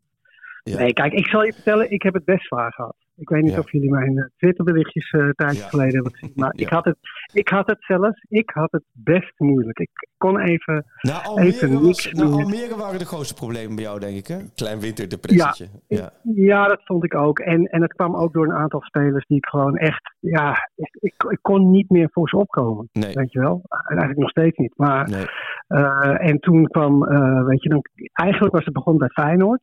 Ja. Nee, kijk, ik zal je vertellen, ik heb het best zwaar gehad. Ik weet niet Ja. of jullie mijn eh, Twitterberichtjes eh, een tijdje Ja. geleden hebben gezien. Maar Ja. ik, had het, ik had het zelfs, ik had het best moeilijk. Ik kon even Na Almere, Even was, niks na doen. Almere waren de grootste problemen bij jou, denk ik, hè? Klein winterdepressietje. Ja. Ja, dat vond ik ook. En, en het kwam ook door een aantal spelers die ik gewoon echt, ja, ik, ik, kon niet meer voor ze opkomen. Nee. Weet je wel? En Eigenlijk nog steeds niet. Maar, Nee. eh, en toen kwam, weet je, dan, eigenlijk was het begonnen bij Feyenoord.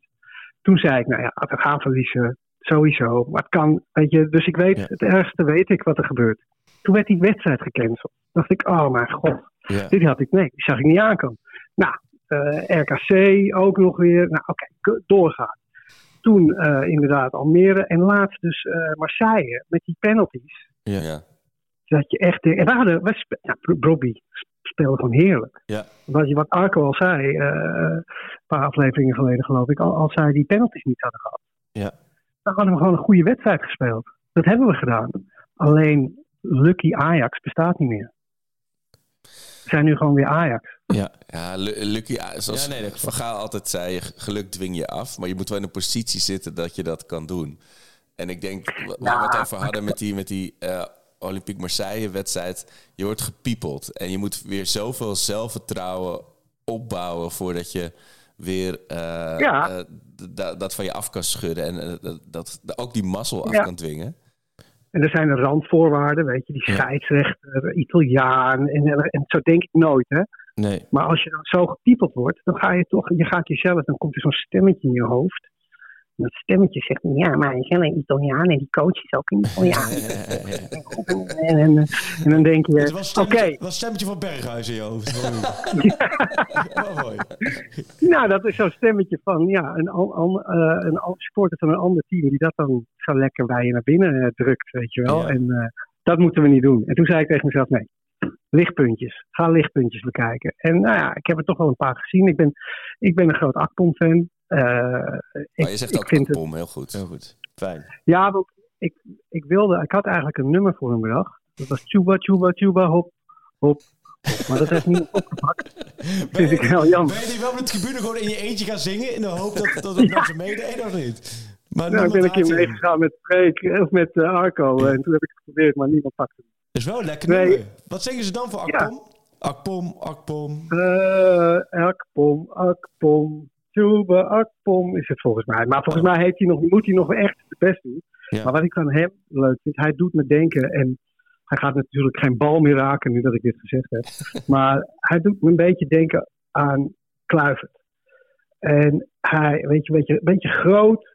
Toen zei ik, nou ja, we gaan verliezen, sowieso. Maar het kan, weet je, dus ik weet, Ja. het ergste weet ik wat er gebeurt. Toen werd die wedstrijd gecanceld. dacht ik, oh mijn god, Ja. dit had ik, nee, die zag ik niet aankomen. Nou, eh, RKC ook nog weer. Nou, oké, doorgaan. Toen eh, inderdaad Almere en laatst dus eh, Marseille met die penalties. Ja. Ja. Dat je echt. En we hadden, we spe- ja, Brobby speelde gewoon heerlijk. Ja. Wat, je- wat Arco al zei, eh, een paar afleveringen geleden geloof ik, al, als zij die penalties niet hadden gehad. Ja. Dan hadden we gewoon een goede wedstrijd gespeeld. Dat hebben we gedaan. Alleen Lucky Ajax bestaat niet meer. We zijn nu gewoon weer Ajax. Ja. Ja, Lu- Lucky, zoals Ja, nee. Van Gaal altijd zei, geluk dwing je af. Maar je moet wel in een positie zitten dat je dat kan doen. En ik denk, wa- waar we het over hadden met die, met die eh, Olympique Marseille-wedstrijd... je wordt gepiepeld. En je moet weer zoveel zelfvertrouwen opbouwen... voordat je weer eh, Ja. eh, dat van je af kan schudden. En eh, dat, ook die mazzel af kan dwingen. En er zijn randvoorwaarden, weet je, die scheidsrechter, Italiaan. En, en zo denk ik nooit, hè. Nee. Maar als je dan zo gepiepeld wordt, dan ga je toch, je gaat jezelf, dan komt er zo'n stemmetje in je hoofd. En dat stemmetje zegt, ja, maar hij is een Italiaan en die coach is ook een Italiaan. en, en, en dan denk Het je, was oké, stemmetje, was stemmetje van Berghuis in je hoofd. Oh, mooi. nou dat is zo'n stemmetje van ja, een, an, eh, een supporter van een ander team die dat dan zo lekker bij je naar binnen eh, drukt, weet je wel. Ja. En eh, dat moeten we niet doen. En toen zei ik tegen mezelf, nee, lichtpuntjes. Ga lichtpuntjes bekijken. En nou ja, ik heb er toch wel een paar gezien. Ik ben, ik ben een groot Akpom-fan. Eh, Maar ik, je zegt ik ook vind het, Akpom, heel goed. Heel goed. Fijn. Ja, want ik, ik wilde, ik had eigenlijk een nummer voor hem bedacht. Dat was Chuba, Chuba, Chuba, hop, hop. hop. Maar dat heeft niemand opgepakt. Vind ik heel jammer. Ben je die wel op de tribune gewoon in je eentje gaan zingen in de hoop dat, dat het mensen meededen of niet? Maar Nou, ik ben een keer meegegaan met Freek, of met eh, Arco. En toen heb ik het geprobeerd, maar niemand pakte het. Dat is wel een lekker Nee. nummer. Wat zingen ze dan voor Ja. Akpom? Akpom, Akpom. Eh, Akpom, Akpom, Chuba, Akpom is het volgens mij. Maar volgens mij heeft hij nog, moet hij nog echt het best doen. Ja. Maar wat ik van hem leuk vind, hij doet me denken. En hij gaat natuurlijk geen bal meer raken nu dat ik dit gezegd heb. maar hij doet me een beetje denken aan Kluivert. En hij, weet je, een beetje, een beetje groot.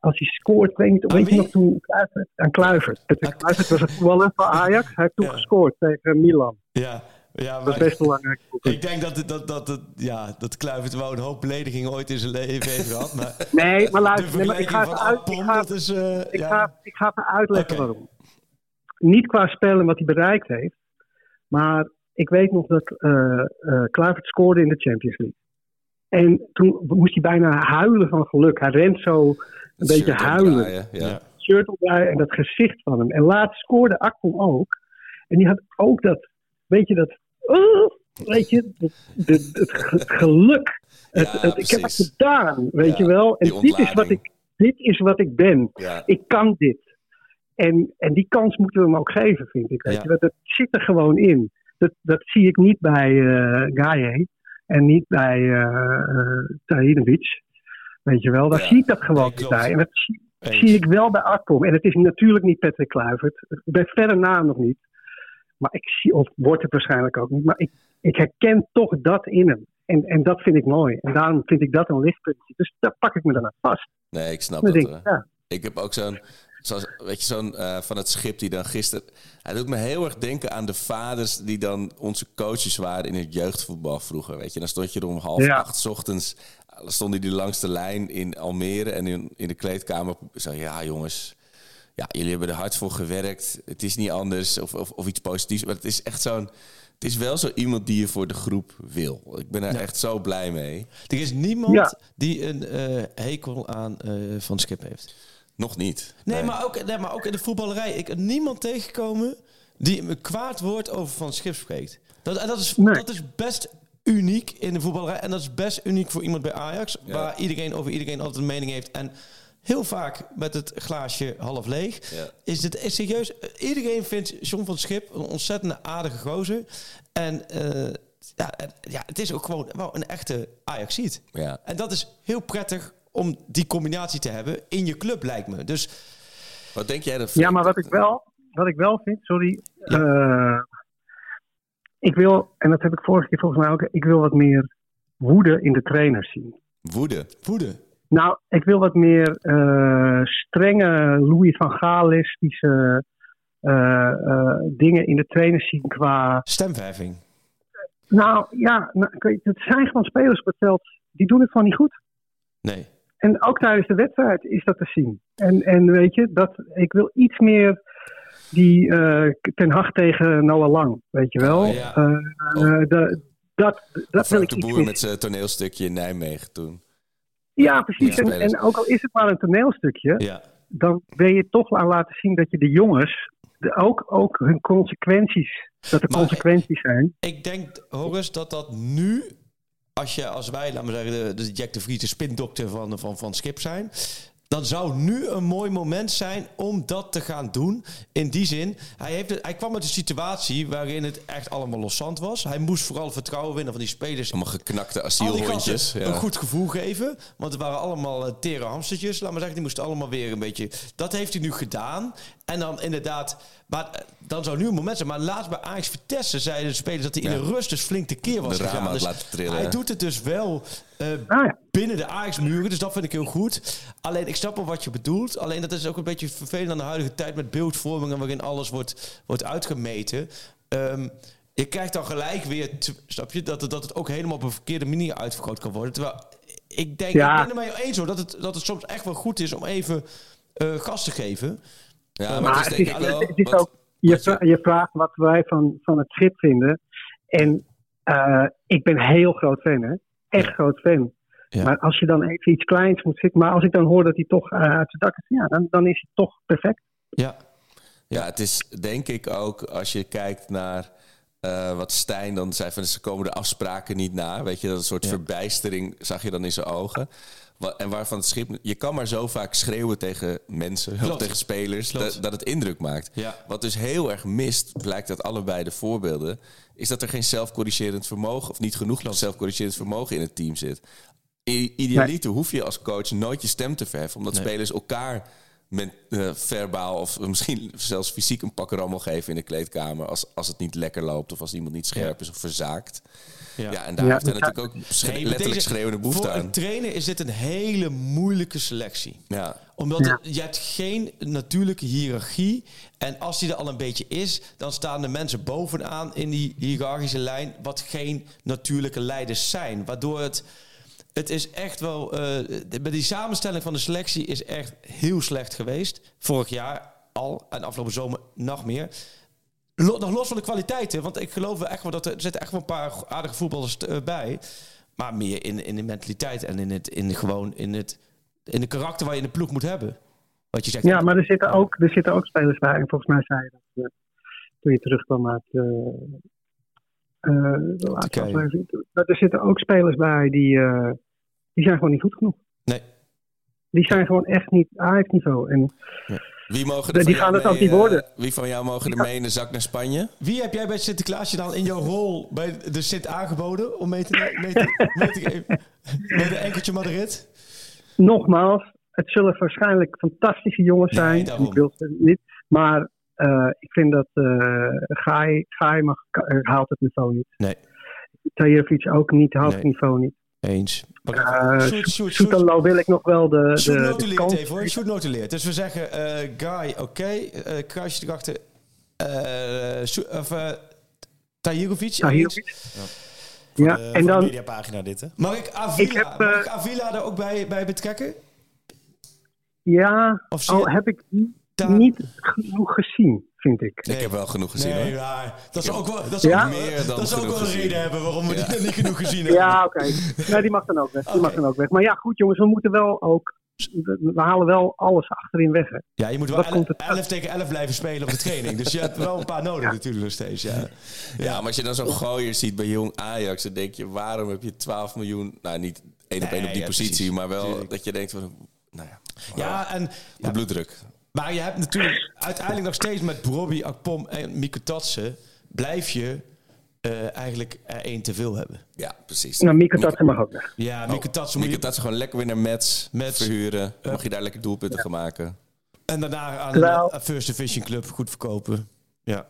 Als hij scoort, weet, Aan weet je nog toen Kluivert, aan Kluivert. Kluivert was het voetballer van Ajax. Hij heeft toen Ja. gescoord tegen Milan. Ja, ja Dat is best belangrijk. ik denk dat, het- dat, dat, dat, ja, dat Kluivert wel een hoop beledigingen ooit in zijn leven heeft gehad. Maar Nee, maar luister, nee, maar ik ga even uit. Ik ga, is... ik, ja. ga, ik ga even uitleggen waarom. Niet qua spel en wat hij bereikt heeft. Maar ik weet nog dat eh eh, Kluivert scoorde in de Champions League. En toen moest hij bijna huilen van geluk. Hij rent zo een Het beetje huilen. Ja. Ja. Shirt en dat gezicht van hem. En laatst scoorde Akpom ook. En die had ook dat, weet je, dat... uh, weet je, het, het, het ge- geluk. Het, Ja, het- ik heb het gedaan, weet Ja, je wel. En dit is, wat ik, dit is wat ik ben. Ja. Ik kan dit. En, en die kans moeten we hem ook geven, vind ik. Weet je? Dat, dat zit er gewoon in. Dat, dat zie ik niet bij eh Gaye en niet bij uh, Tahinovic. Weet je wel, daar zie ik dat gewoon niet bij. En dat zie, ik wel bij Akpom. En het is natuurlijk niet Patrick Kluivert. Bij verder na nog niet. Maar ik zie, of wordt het waarschijnlijk ook niet. Maar ik, ik herken toch dat in hem. En, en dat vind ik mooi. En daarom vind ik dat een lichtpuntje. Dus daar pak ik me dan aan vast. Nee, ik snap dat. denk ik, hoor. ja. Ik heb ook zo'n, zoals, weet je, zo'n eh, van het schip die dan gisteren. Hij doet me heel erg denken aan de vaders die dan onze coaches waren in het jeugdvoetbal vroeger. Weet je, dan stond je er om half Ja. acht ochtends. Stonden die langs de lijn in Almere en in, in de kleedkamer. Zo, ja, jongens. Ja, jullie hebben er hard voor gewerkt. Het is niet anders of, of, of iets positiefs. Maar het is echt zo'n. Het is wel zo iemand die je voor de groep wil. Ik ben er echt zo blij mee. Er is niemand Ja. die een eh, hekel aan eh, Van Schip heeft. Nog niet. Nee, Maar, ook, nee, maar ook in de voetballerij. Ik heb niemand tegengekomen die een kwaad woord over Van Schip spreekt. Dat, en dat, is, Nee. dat is best uniek in de voetballerij. En dat is best uniek voor iemand bij Ajax. Waar iedereen over iedereen altijd een mening heeft. En heel vaak met het glaasje half leeg. Ja. Is het is serieus. Iedereen vindt John van Schip een ontzettende aardige gozer. En eh, ja, ja, het is ook gewoon wel een echte Ajaxiet. Ja. En dat is heel prettig om die combinatie te hebben in je club, lijkt me. Dus Wat denk jij dat? Ja, maar wat ik wel, wat ik wel vind, sorry. eh, ik wil, en dat heb ik vorige keer volgens mij ook, ik wil wat meer woede in de trainers zien. Woede. woede. Nou, ik wil wat meer eh, strenge Louis van Gaalistische eh eh, dingen in de trainers zien qua... Stemverving. Nou ja, nou, het zijn gewoon spelers veld, die doen het gewoon niet goed. Nee. En ook tijdens de wedstrijd is dat te zien. En, en weet je, dat, ik wil iets meer die ten Hag tegen Noah Lang, weet je wel. Oh, ja. Eh, de- dat dat wil ik de Boer met zijn toneelstukje in Nijmegen toen. Ja, precies. Ja, en, ook al is het maar een toneelstukje, Ja. dan wil je toch aan laten zien dat je de jongens de, ook, ook hun consequenties, dat er Maar- consequenties zijn. Ik denk, Horus, dat dat nu, als, je, als wij, laten we zeggen, de, de Jack de Vries, de spindokter van, van, van Skip zijn, dan zou nu een mooi moment zijn om dat te gaan doen. In die zin, hij, heeft het, hij kwam uit een situatie waarin het echt allemaal loszand was. Hij moest vooral vertrouwen winnen van die spelers. Allemaal geknakte asielhondjes. Ja. een goed gevoel geven. Want het waren allemaal eh, tere hamstertjes. Laat maar zeggen, die moesten allemaal weer een beetje... Dat heeft hij nu gedaan. En dan inderdaad Maar eh, dan zou nu een moment zijn. Maar laatst bij Ajax Vitesse zeiden de spelers dat hij in Ja. de rust dus flink tekeer was De gegaan. Dus laten trillen. hij doet het dus wel eh, Ah, ja. binnen de Ajax-muren. Dus dat vind ik heel goed. Alleen, ik snap wel wat je bedoelt. Alleen, dat is ook een beetje vervelend aan de huidige tijd met beeldvormingen... waarin alles wordt, wordt uitgemeten. Ehm, je krijgt dan gelijk weer, snap je, dat het, dat het ook helemaal op een verkeerde manier uitvergroot kan worden. Terwijl ik denk, Ja. ik ben het jou eens hoor, dat het, dat het soms echt wel goed is om even eh, gas te geven. Ja, maar, Maar het is het denk is, ik wel... het is wat- ook, je, je- vra- je vraagt wat wij van, van het schip vinden. En eh, ik ben heel groot fan, hè? Echt groot fan. Ja. Maar als je dan even iets kleins moet zitten. Maar als ik dan hoor dat hij toch eh, uit zijn dak is, ja, dan, dan is het toch perfect. Ja, Ja, het is denk ik ook als je kijkt naar eh, wat Stijn dan zei van ze komen de afspraken niet na. Weet je, dat een soort Ja. verbijstering zag je dan in zijn ogen. En waarvan het schip, je kan maar zo vaak schreeuwen tegen mensen of tegen spelers dat, dat het indruk maakt. Ja. Wat dus heel erg mist, blijkt uit allebei de voorbeelden, is dat er geen zelfcorrigerend vermogen of niet genoeg zelfcorrigerend vermogen in het team zit. I- Idealiter hoef je als coach nooit je stem te verheffen, omdat Nee. spelers elkaar met eh, verbaal of misschien zelfs fysiek een pak rammel geven in de kleedkamer als, als het niet lekker loopt of als iemand niet scherp is of verzaakt. Ja, en daar Ja, heeft hij natuurlijk ook schre- Nee, met letterlijk deze- schreeuwende behoefte Voor aan. een trainer is dit een hele moeilijke selectie. Ja. Omdat Ja. je hebt geen natuurlijke hiërarchie. En als die er al een beetje is, dan staan de mensen bovenaan in die hiërarchische lijn, wat geen natuurlijke leiders zijn. Waardoor het. Het is echt wel. eh de- bij die samenstelling van de selectie is echt heel slecht geweest. Vorig jaar al en afgelopen zomer nog meer. Nog los van de kwaliteiten, want ik geloof wel echt wel dat er, er zitten echt wel een paar aardige voetballers eh, bij. Maar meer in, in de mentaliteit en in het, in gewoon in het in de karakter waar je in de ploeg moet hebben. Wat je zegt. Ja, maar er zitten ook, er zitten ook spelers bij. En volgens mij zei je dat eh, toen je terugkwam uit de laatste Turkije. aflevering. Dat Er zitten ook spelers bij die, die zijn gewoon niet goed genoeg. Nee. Die zijn gewoon echt niet Ajax-niveau. En Wie, mogen Die er van gaan jou het ook niet eh, worden. wie van jou mogen er mee in de zak naar Spanje? Wie heb jij bij Sinterklaasje dan in jouw rol bij de Sint aangeboden om mee te, mee te, mee te geven? Met een enkeltje Madrid? nogmaals, het zullen waarschijnlijk fantastische jongens Nee, zijn. daarom. ik wil ze niet. Maar eh, ik vind dat uh, Gaai, Gaai mag, haalt het niveau niet. Nee. Tajerovic ook niet, haalt het Nee. niveau niet. Eens. Uh, Shoot, shoot, shoot. Soetalo wil ik nog wel de, Shoot de, de notuleert kans. even hoor. Shoot notuleert. Dus we zeggen eh Guy, oké. eh, kruisje erachter. eh Sjo- of uh, Tahirovic. Tahirovic. eens. Ja, Eh, en dan, mediapagina dit, hè? Mag ik Avila, Ik heb, mag ik Avila er ook bij, bij betrekken? ja, Of al je- heb ik Daar- niet genoeg gezien, vind ik. Ik heb wel genoeg gezien Nee, hoor. maar dat zou ook wel, dat Ja? ook wel- Meer dan dat zou ook wel een gezien. reden hebben waarom we Ja. die niet genoeg gezien hebben. Ja, oké. Nee, die mag dan ook weg. Die mag dan ook weg. Maar ja, goed jongens, we moeten wel ook... We halen wel alles achterin weg. Hè. Ja, je moet wel Wat 11, komt het- 11 tegen 11 blijven spelen op de training. Dus je hebt wel een paar nodig natuurlijk nog steeds. Ja. Ja, maar als je dan zo'n gooier ziet bij jong Ajax, dan denk je, waarom heb je 12 miljoen? Nou, niet één op één Nee, op die ja, positie, precies. maar wel dat je denkt van, nou ja, ja, en, de ja, bloeddruk. Maar je hebt natuurlijk uiteindelijk nog steeds met Brobbey, Akpom en Mieke Tatsen... blijf je eh, eigenlijk er één te veel hebben. Ja, precies. Nou, Mieke Tatsen mag ook weg. Ja, Mieke Tatsen moet Mieke ze gewoon lekker weer naar Mets, Mets. verhuren. Mag je daar lekker doelpunten gaan maken. En daarna aan Terwijl- een First Division Club goed verkopen. Ja.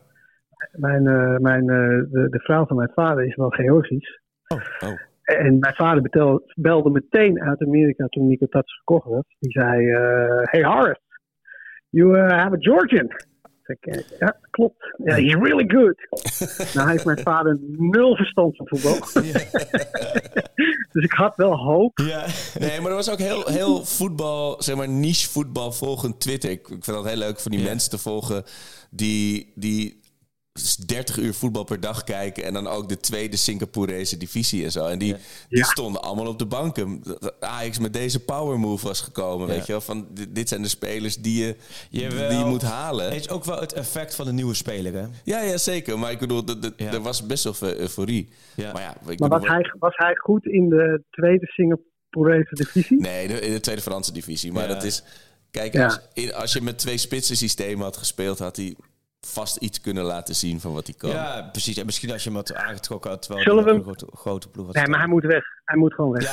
Mijn, eh, mijn, eh, de, de vrouw van mijn vader is wel Georgisch. Oh, oh. En mijn vader betel, belde meteen uit Amerika toen Nico Tats gekocht werd. Die zei, eh, hey Horace, you uh, have a Georgian. Ik, eh, ja, klopt. Ja, he's really good. nou heeft mijn vader nul verstand van voetbal. dus ik had wel hoop. Ja. Nee, maar er was ook heel, heel voetbal, zeg maar niche voetbal volgend Twitter. Ik, ik vind dat heel leuk van die Ja. mensen te volgen die, die 30 uur voetbal per dag kijken. En dan ook de tweede Singaporese divisie en zo. En die, die stonden allemaal op de banken. Ajax met deze power move was gekomen, Ja. weet je wel. Van, dit, zijn de spelers die je, Jawel. die je moet halen. Het is ook wel het effect van de nieuwe speler, hè? Ja, ja, zeker. Maar ik bedoel, de, de- Ja. er was best wel veel euforie. Ja. Maar ja, ik Maar was hij, was hij goed in de tweede Singaporese divisie? Nee, de, in de tweede Franse divisie. Maar Ja. dat is... Kijk, Ja. als, in- als je met twee spitsen systemen had gespeeld... had hij vast iets kunnen laten zien van wat hij kan. Ja, precies. En misschien als je hem had aangetrokken had, terwijl Zullen hij we nog een grote, grote ploeg had. Nee, maar hij moet weg. Hij moet gewoon weg.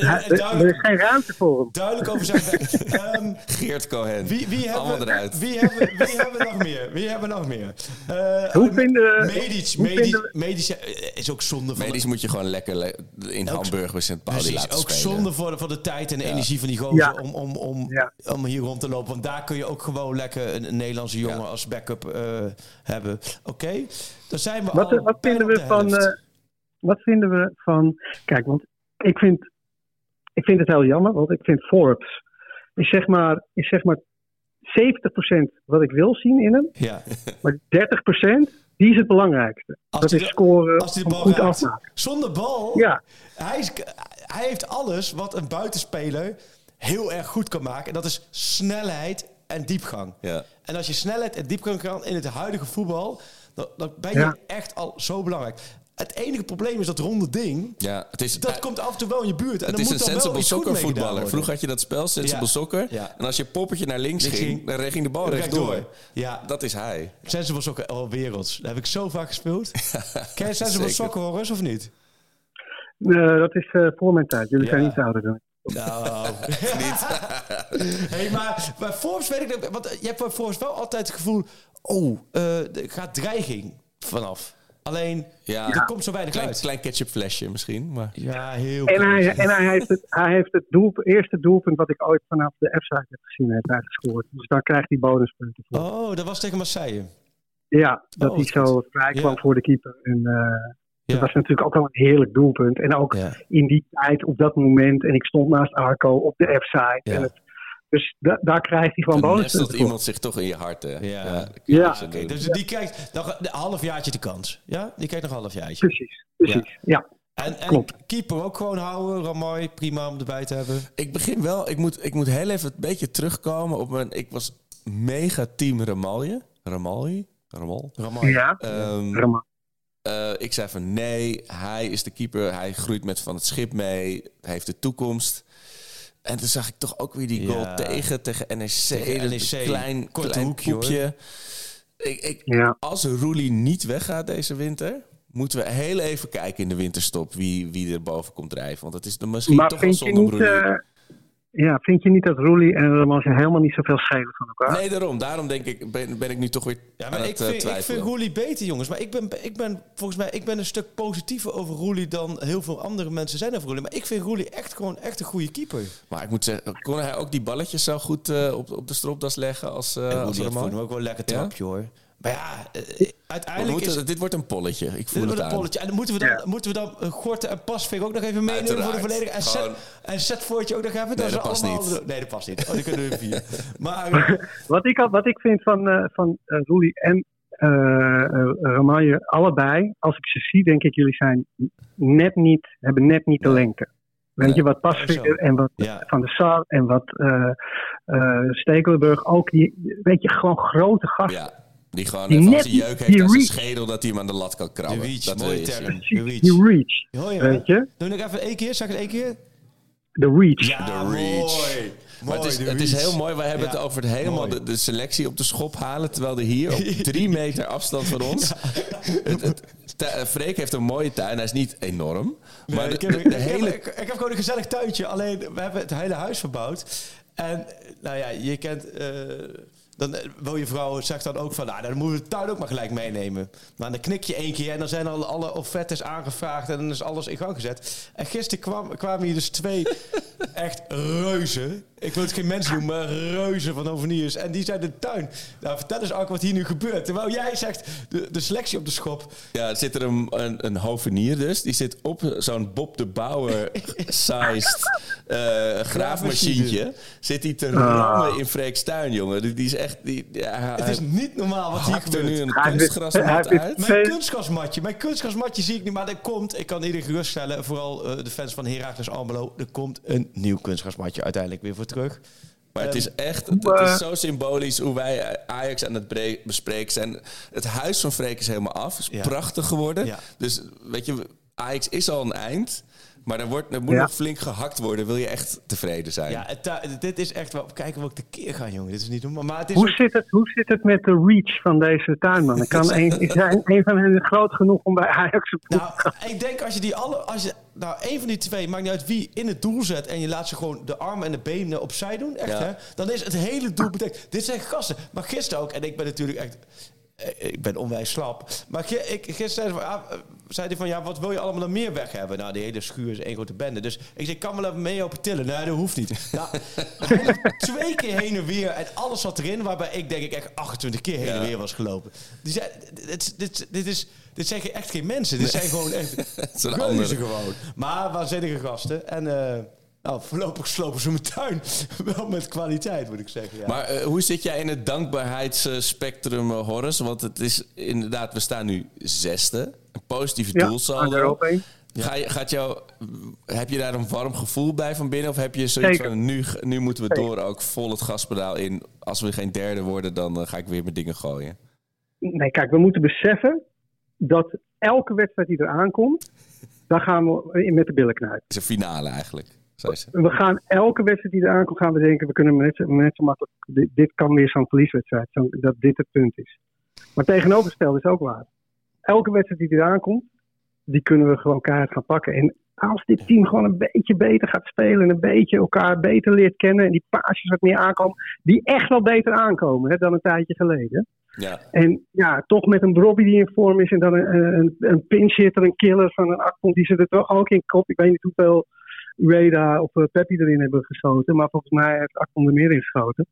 Ja, er- er is geen ruimte voor hem. Duidelijk over zijn. Ehm, Geert Cohen. wie, wie, Allemaal hebben, eruit. wie, hebben, wie hebben we nog meer? Wie hebben we nog meer? Eh, Hoe oh, vinden we- Medisch, hoe medisch, vinden we- medisch eh, is ook zonde van... Medisch moet je gewoon lekker le- in Hamburg bij St. Pauli laten ook spelen. zonde voor de, voor de tijd en de energie van die gozer Ja. om, om, om, Ja. om hier rond te lopen. Want daar kun je ook gewoon lekker een, een Nederlandse jongen als backup eh, hebben. Oké, dan zijn we Wat, al wat, vinden we van, eh, wat vinden we van... Kijk, want ik vind, ik vind het heel jammer, want ik vind Forbes... is zeg maar, is zeg maar 70% wat ik wil zien in hem. ja. Maar 30% die is het belangrijkste. Als dat is de- scoren Als hij de om bal goed raakt, afmaken. zonder bal, Ja, hij, is, hij heeft alles wat een buitenspeler heel erg goed kan maken. En dat is snelheid en diepgang. Ja. En als je snelheid en diepgang kan in het huidige voetbal, dan, dan ben je Ja. echt al zo belangrijk. Het enige probleem is dat ronde ding. Ja, het is, Dat eh, komt af en toe wel in je buurt. En het dan is moet een dan sensible soccer voetballer. Vroeger had je dat spel, sensible Ja. soccer. Ja. En als je poppetje naar links Links ging, ging, dan ging de bal rechtdoor. rechtdoor. Ja. Dat is hij. Sensible Soccer, oh werelds. Dat heb ik zo vaak gespeeld. Ken je Sensible Zeker. Soccer, Horus, of niet? eh, dat is eh, voor mijn tijd. Jullie Ja. zijn iets ouder dan ik. Nou, niet. hey, maar bij Forbes weet ik dat, want je hebt bij Forbes wel altijd het gevoel, oh, eh, er gaat dreiging vanaf. Alleen, Ja. er komt zo weinig Klein, uit. klein ketchupflesje misschien. Maar Ja, heel En hij, en hij heeft het, hij heeft het doel, eerste doelpunt wat ik ooit vanaf de F-site heb gezien, heeft hij gescoord. Dus daar krijgt hij bonuspunten voor. Oh, dat was tegen Marseille. Ja, dat Oh, hij zo vrij kwam Ja. voor de keeper. En, eh, Ja. Dat was natuurlijk ook wel een heerlijk doelpunt. En ook Ja. in die tijd, op dat moment. En ik stond naast Arco op de F-site. Ja. En het- Dus da- daar krijgt hij gewoon dan nestelt voor. iemand zich toch in je hart. hè. Ja. Ja. Oké, dus die krijgt nog een halfjaartje de kans. Ja, die krijgt nog een halfjaartje. Precies, precies. Ja. En, en Klopt. keeper ook gewoon houden. Ramoy, prima om erbij te hebben. Ik begin wel, ik moet, ik moet heel even een beetje terugkomen op mijn... Ik was mega team Ramalje. Ramalje? Ramal? Ramoy. Ja, Ehm. Eh, ik zei van nee, hij is de keeper. Hij groeit met van het schip mee. Hij heeft de toekomst. En toen zag ik toch ook weer die goal Ja. tegen, tegen NEC. Tegen Dat NEC. Klein, Korte klein hoekje. Ik, ik, Ja. Als Roelie niet weggaat deze winter... moeten we heel even kijken in de winterstop... wie, wie er boven komt drijven. Want het is dan misschien Maar toch wel vind je, zonde om niet, Roelie. Ja, vind je niet dat Roelie en Ramasje helemaal niet zoveel schelen van elkaar? Nee, daarom. Daarom denk ik, ben, ben ik nu toch weer Ja, aan maar ik het eh, vind, ik vind Roelie beter, jongens. Maar ik ben, ik ben volgens mij ik ben een stuk positiever over Roelie dan heel veel andere mensen zijn over Roelie. Maar ik vind Roelie echt gewoon echt een goede keeper. Maar ik moet zeggen, kon hij ook die balletjes zo goed eh, op, op de stropdas leggen als, uh, en als hem ook wel een lekker Ja? trapje, hoor. Maar ja, eh, uiteindelijk is... dit wordt een polletje. Ik Dit voel wordt het een aan. polletje. En dan moeten we dan, Ja. moeten we dan uh, Gorten en Pasveer ook nog even meenemen voor de volledige. En, Gewoon- set, en Zetvoortje ook nog even. Nee, is dat past allemaal- niet. Nee, dat past niet. Oh, die kunnen we vier. Maar uh, Wat, ik, wat ik vind van, eh van eh, Roelie en eh eh, Ramalje, allebei, als ik ze zie, denk ik, jullie zijn net niet, hebben net niet de lengte. Weet je, wat. Pasveer en wat ja. Van der Sar en wat eh eh, Stekelenburg ook, die, weet je, gewoon grote gasten. Ja, die gewoon Die even net als jeuk heeft aan zijn reach. schedel... dat hij hem aan de lat kan De krabben. reach, dat mooie term. De reach. Die reach, weet je? Doe nog even één keer. Zeg het één keer. De reach. Ja, De reach. mooi. Maar het is, het is heel mooi. Wij hebben Ja. het over het helemaal de, de selectie op de schop halen. Terwijl er hier op drie meter afstand van ons... Het, Freek heeft een mooie tuin. Hij is niet enorm. Nee, Maar de, ik, heb, de- ik, heb- ik, ik heb gewoon een gezellig tuintje. Alleen, we hebben het hele huis verbouwd. En, nou ja, je kent... eh, dan eh, wil je vrouw zegt dan ook van... Nou, dan moeten we de tuin ook maar gelijk meenemen. Maar dan knik je één keer en dan zijn al alle offertes aangevraagd... en dan is alles in gang gezet. En gisteren kwam, kwamen hier dus twee echt reuzen. Ik wil het geen mensen noemen, maar reuzen van Oveniers. En die zijn de tuin. Nou, vertel eens ook wat hier nu gebeurt. Terwijl jij zegt, de, de selectie op de schop. Ja, er zit er een, een, een hovenier dus. Die zit op zo'n Bob de Bauer-sized eh graafmachientje. Zit hij te rammen in Freek's tuin, jongen. Die, die is echt... Die, ja, Het is niet normaal wat hier hakt er gebeurt. nu een kunstgrasmat uit. Mijn kunstgrasmatje. Mijn kunstgrasmatje zie ik niet, maar er komt... Ik kan iedereen geruststellen, vooral eh, de fans van Heracles Almelo... er komt een nieuw kunstgrasmatje uiteindelijk weer voor terug. Maar het Ehm, is echt, het is eh, zo symbolisch hoe wij Ajax aan het bespreken zijn. Het huis van Freek is helemaal af. Is Ja. prachtig geworden. Ja. Dus weet je, Ajax is al een eind. Maar er, wordt, er moet Ja. nog flink gehakt worden. Wil je echt tevreden zijn? Ja, het, dit is echt wel... Kijken welke keer gaan, jongen. Dit is niet normaal. Maar het is Hoe ook- zit, het, hoe zit het met de reach van deze tuinman? Kan een, is hij- een van hen groot genoeg om bij Ajax op Nou, ik denk als je die alle... Als je, nou, één van die twee, maakt niet uit wie, in het doel zet... en je laat ze gewoon de armen en de benen opzij doen, echt Ja. hè... dan is het hele doel betekend. Dit zijn gasten. Maar gisteren ook, en ik ben natuurlijk echt... eh, Ik ben onwijs slap. Maar gisteren zei hij van, eh, zei hij van... Ja, wat wil je allemaal nog meer weg hebben? Nou, die hele schuur is één grote bende. Dus ik zei, ik kan wel even mee op tillen. Nee, dat hoeft niet. Nou, twee keer heen en weer. En alles zat erin. Waarbij ik denk ik echt 28 keer heen en weer was gelopen. Die zei, dit, dit, dit, is, dit zijn geen- echt geen mensen. Dit zijn gewoon echt... Reuzen andere. gewoon. Maar waanzinnige gasten. En eh, nou, voorlopig slopen ze mijn tuin. Wel met kwaliteit, moet ik zeggen. Ja. Maar eh, hoe zit jij in het dankbaarheidsspectrum, eh, Horace? Want het is inderdaad, we staan nu zesde. Een positieve Ja, doelsaldo. Ga je, gaat jou, heb je daar een warm gevoel bij van binnen? Of heb je zoiets Zeker. van, nu, nu moeten we Zeker. door ook vol het gaspedaal in. Als we geen derde worden, dan eh, ga ik weer mijn dingen gooien. Nee, kijk, we moeten beseffen dat elke wedstrijd die er aankomt, daar gaan we in met de billen knijpen. Het is een finale eigenlijk, zeggen. We gaan elke wedstrijd die er aankomt, gaan we denken, we kunnen net net zo makkelijk, dit, dit kan weer zo'n verlieswedstrijd, zo, dat dit het punt is. Maar tegenovergesteld is ook waar. Elke wedstrijd die er aankomt, die kunnen we gewoon keihard gaan pakken. En als dit team gewoon een beetje beter gaat spelen en een beetje elkaar beter leert kennen en die paasjes wat meer aankomen, die echt wel beter aankomen hè, dan een tijdje geleden. Ja. En ja, toch met een Robbie die in vorm is en dan een, een, een pinch hitter, een killer van een Akpom, die ze er toch ook in kop. Ik weet niet hoeveel Ueda of uh, Peppi erin hebben geschoten, maar volgens mij heeft Akpom er meer in geschoten.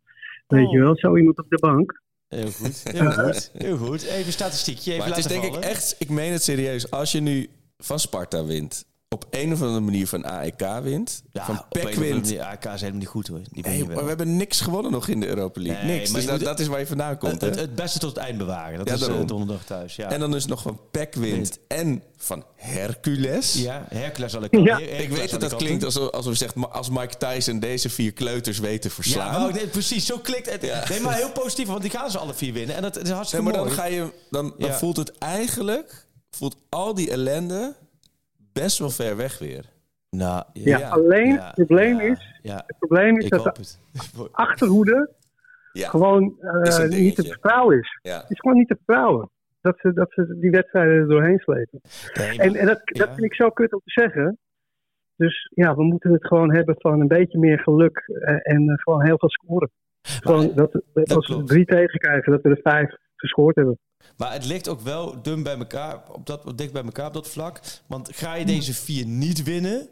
Weet Oh. je wel, zo iemand op de bank. Heel goed, heel goed, heel goed. Even statistiekje, even Maar het is laten denk ik echt, ik meen het serieus. Als je nu van Sparta wint, op een of andere manier van AEK wint, Ja, van PEC andere wint. manier, AK is helemaal niet goed hoor. Die ben Nee, je maar we hebben niks gewonnen nog in de Europa League. Nee, niks. maar Dus dat, is waar je vandaan komt. het, hè? het, het beste tot het eind bewaren. Dat Ja, is eh, daarom. donderdag thuis. Ja. En dan dus nog van PEC wint en van Hercules. ja, Hercules zal ik Ja. Ik weet dat dat klinkt alsof, alsof je zegt, als Mike Tyson deze vier kleuters weet te Ja, verslaan. maar ook- nee, precies, zo klikt het. Ja. Nee, maar heel positief, want die gaan ze alle vier winnen. En dat is Nee, hartstikke maar dan, mooi. ga je, dan, dan Ja. voelt het eigenlijk, voelt al die ellende best wel ver weg weer. Nou, Ja, alleen ja, het probleem ja, is, Ja, het probleem is dat de achterhoede Ja, gewoon eh, niet te vertrouwen is. ja. Het is gewoon niet te vertrouwen. Dat ze, dat ze die wedstrijden er doorheen slepen. Nee, En, en dat, dat vind ik zo kut om te zeggen. Dus ja, we moeten het gewoon hebben van een beetje meer geluk eh, en eh, gewoon heel veel scoren. Gewoon dat, dat als we drie tegenkrijgen, dat we er vijf gescoord hebben. Maar het ligt ook wel dun bij elkaar, op dat, dicht bij elkaar op dat vlak. Want ga je deze vier niet winnen,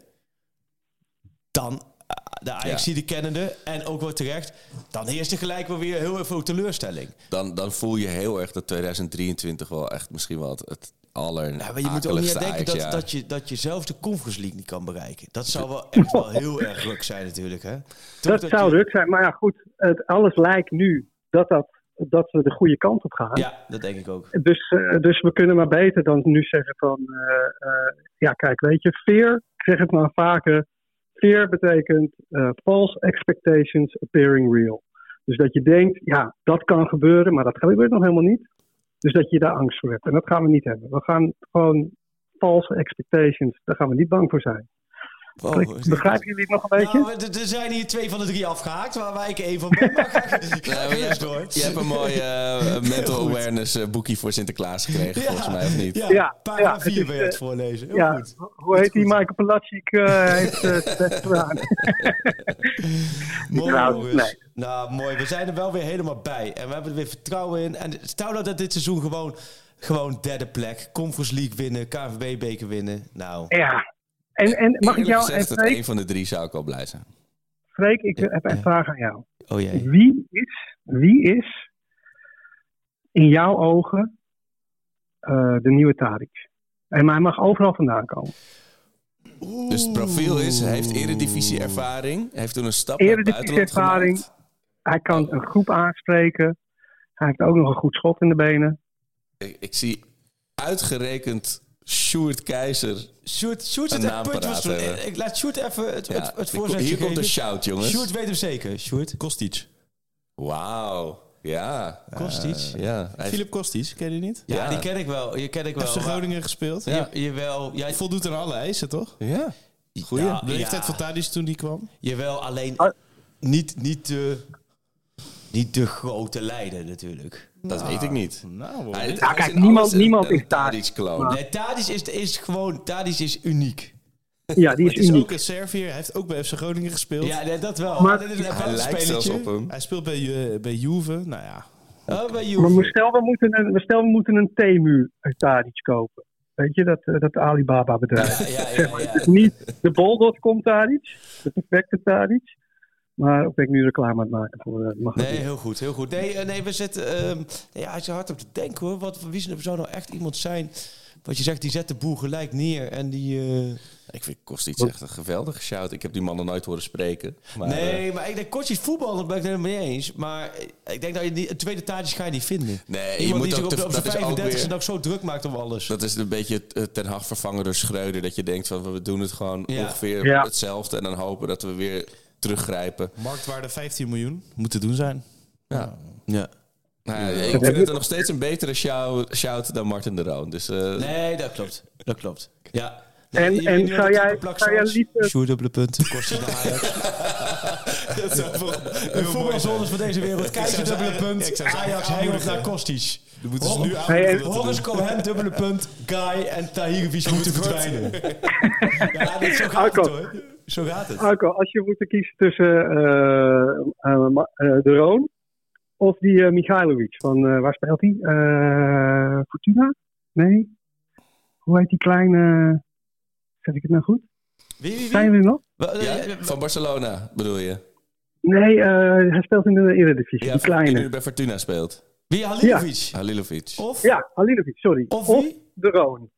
dan eh, de Ajax die kennende en ook wel terecht, dan heerst er gelijk wel weer heel veel teleurstelling. Dan, dan voel je heel erg dat 2023 wel echt misschien wel het, het aller Ja, maar je moet ook niet denken dat, dat, je, dat je zelf de Conference League niet kan bereiken. Dat zou wel echt wel heel erg ruk zijn natuurlijk. Hè? Dat, zou je- druk zijn. Maar ja, goed, het, alles lijkt nu dat, dat, dat we de goede kant op gaan. Ja, dat denk ik ook. Dus, eh, dus we kunnen maar beter dan nu zeggen van, eh, eh, ja kijk, weet je, fear, ik zeg het maar vaker, fear betekent false expectations appearing real. Dus dat je denkt, ja, dat kan gebeuren, maar dat gebeurt nog helemaal niet. Dus dat je daar angst voor hebt. En dat gaan we niet hebben. We gaan gewoon false expectations, daar gaan we niet bang voor zijn. Wow. Begrijpen jullie het nog een beetje? Nou, er zijn hier twee van de drie afgehaakt, waar, waar ik één van ben. Maar ga, ga, Ja, maar je, hebt, door. je hebt een mooi eh, mental awareness boekje voor Sinterklaas gekregen, Ja. volgens mij, of niet? Ja, Ja, pagina ja, 4 het is, ben je het eh, voorlezen. Heel ja, goed. hoe heet die Michael Palacic uh, heeft het best gedaan. Mooi, Nou, nee. Nou, mooi. We zijn er wel weer helemaal bij. En we hebben er weer vertrouwen in. En stel nou dat dit seizoen gewoon, gewoon derde plek. Conference League winnen, KVB-beker winnen. Nou, Ja. En, en mag ik jou, en gezegd, dat Freek, een van de drie zou ik al blij zijn. Freek, ik heb een vraag aan jou. oh jee. Wie is, wie is in jouw ogen eh, de nieuwe Tadic? En hij mag overal vandaan komen. Dus het profiel is, hij heeft eredivisie ervaring, hij heeft toen een stap Eredivisie ervaring. gemaakt. Hij kan een groep aanspreken. Hij heeft ook nog een goed schot in de benen. Ik, ik zie uitgerekend Sjoerd Keizer. Sjoerd, Sjoerd zit echt punt. Ik laat Sjoerd even het, Ja, het, het hier- voorzetje hier komt de shout, jongens. Sjoerd weet hem zeker. Sjoerd. Kostic. Wauw, ja. Kostic. Eh, ja. Filip Kostic, ken je die niet? Ja, Ja. die ken ik wel. Die ken ik wel. Maar- Groningen gespeeld. Je, jawel. Ja, Voldoet aan alle eisen, toch? ja. Goeie. Ja, De leeftijd van Tadic toen die kwam? Jawel, alleen Ah. niet, niet, de, niet de grote leider natuurlijk. Dat weet ik niet. Nou, is kijk, in niemand- alles een- niemand een is daar. Tadic-kloon. Nee, Tadic is, is gewoon, Tadic is uniek. Ja, die is is uniek. ook een Serviër. Hij heeft ook bij FC Groningen gespeeld. Ja, nee, dat wel. Maar- is een Hij lijkt zelfs op hem. Hij speelt bij, eh, bij Juve. Nou ja. Oh, bij Maar Juve. we stel, we moeten een, we stel, we moeten een Temu uit Tadic kopen. Weet je, dat, eh, dat Alibaba bedrijf. Ja, ja, ja, ja. Het is niet de bol.com Tadic, de perfecte Tadic. Maar of ik nu reclame aan het maken voor uh, mag Nee, heel goed, heel goed. Nee, eh, nee we zitten... ehm ja, als je hard op te denken hoor. Wat, wie zou nou echt iemand zijn... Wat je zegt, die zet de boel gelijk neer en die... eh, Ik vind Kostic echt een geweldige shout. Ik heb die man nog nooit horen spreken. Maar, eh, nee, maar ik denk, kortjes voetbal, daar ben ik het helemaal niet eens. Maar ik denk dat je die, een tweede taartjes ga je niet vinden. Nee, je Iemand moet die zich ook op, te- op zijn dat is ook 35 weer- en ook zo druk maakt om alles. Dat is een beetje eh, ten Hag vervangen door Schreuder. Dat je denkt van we doen het gewoon Ja. ongeveer Ja. hetzelfde. En dan hopen dat we weer teruggrijpen. Marktwaarde 15 miljoen. Moet te doen zijn. Ja. Ja. Nou ja, ik vind het nog steeds een betere shout, shout dan Martin de Roon. Dus eh, Nee, dat klopt. Dat klopt. Ja. En- Nee, en zou jij- zou jij liever- Sjoerd dubbele punten, kosten de Ajax. De voetbalzones van deze wereld. Kijk je dubbele punt. Ajax hengelt naar Kostic. Dan moeten ze nu Horus Cohen, dubbele punt. Guy en Tahirovic moeten verdwijnen. Ja, dit, zo gaat het Alco. hoor. Zo gaat het. Als je moet kiezen tussen eh, eh, eh, de Roon of die eh Michailovic van, eh, waar speelt hij? Eh, Fortuna? Nee? Hoe heet die kleine, zeg ik het nou goed? Wie, wie, Zijn jullie nog? Ja, van Barcelona bedoel je? Nee, eh, hij speelt in de Eredivisie, Ja, die die nu kleine. bij Fortuna speelt. Wie, Halilovic? Halilovic. Of, Ja, Halilovic, sorry. Of wie? de Roon,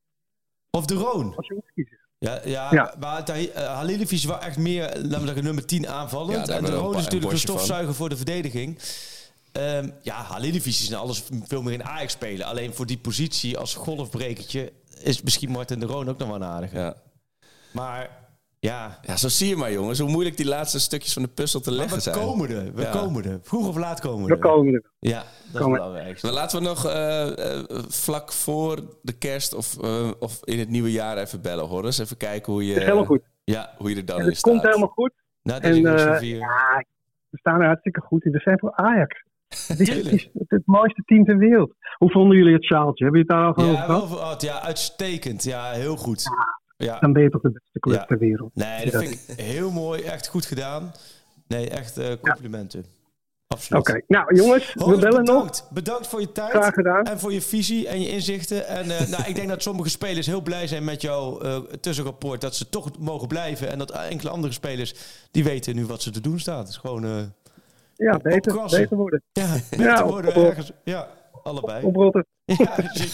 of de Roon? als je moet kiezen. Ja, ja, Ja. maar Tahi- eh, Halilovic is wel echt meer, laten we zeggen, nummer 10 aanvallend. Ja, en de Roon is natuurlijk een van. stofzuiger voor de verdediging. Ehm, ja, Halilovic is in alles veel meer in Ajax spelen. Alleen voor die positie als golfbrekertje is misschien Martin de Roon ook nog wel een aardige. Ja. Maar ja, ja, zo zie je maar jongens. Hoe moeilijk die laatste stukjes van de puzzel te maar leggen we zijn. komen er. We Ja. komen er. Vroeg of laat komen we We er. komen er. Ja, dat is belangrijkste. Maar laten we nog eh, eh, vlak voor de kerst of, eh, of in het nieuwe jaar even bellen, Horus. Even kijken hoe je, Het is helemaal goed. Ja, hoe je er dan in het komt staat. helemaal goed. nou, En is ja, we staan er hartstikke goed in. We zijn voor Ajax. Het is, het is mooiste team ter wereld. Hoe vonden jullie het sjaaltje? Hebben jullie het daar al over Ja, gehad? verhad. ja, uitstekend. Ja, heel goed. Ja. Dan ben je toch de beste club Ja. ter wereld. Nee, dat vind ik heel mooi. Echt goed gedaan. Nee, echt eh, complimenten. Absoluut. Oké, nou jongens, we bellen nog. bedankt. Bedankt voor je tijd. Graag gedaan. En voor je visie en je inzichten. En eh, nou, ik denk dat sommige spelers heel blij zijn met jouw eh, tussenrapport. Dat ze toch mogen blijven. En dat enkele andere spelers, die weten nu wat ze te doen staat. Het is gewoon... eh, Ja, beter, beter worden. ja, beter Ja, worden op- ergens. Ja, allebei. Ja, precies.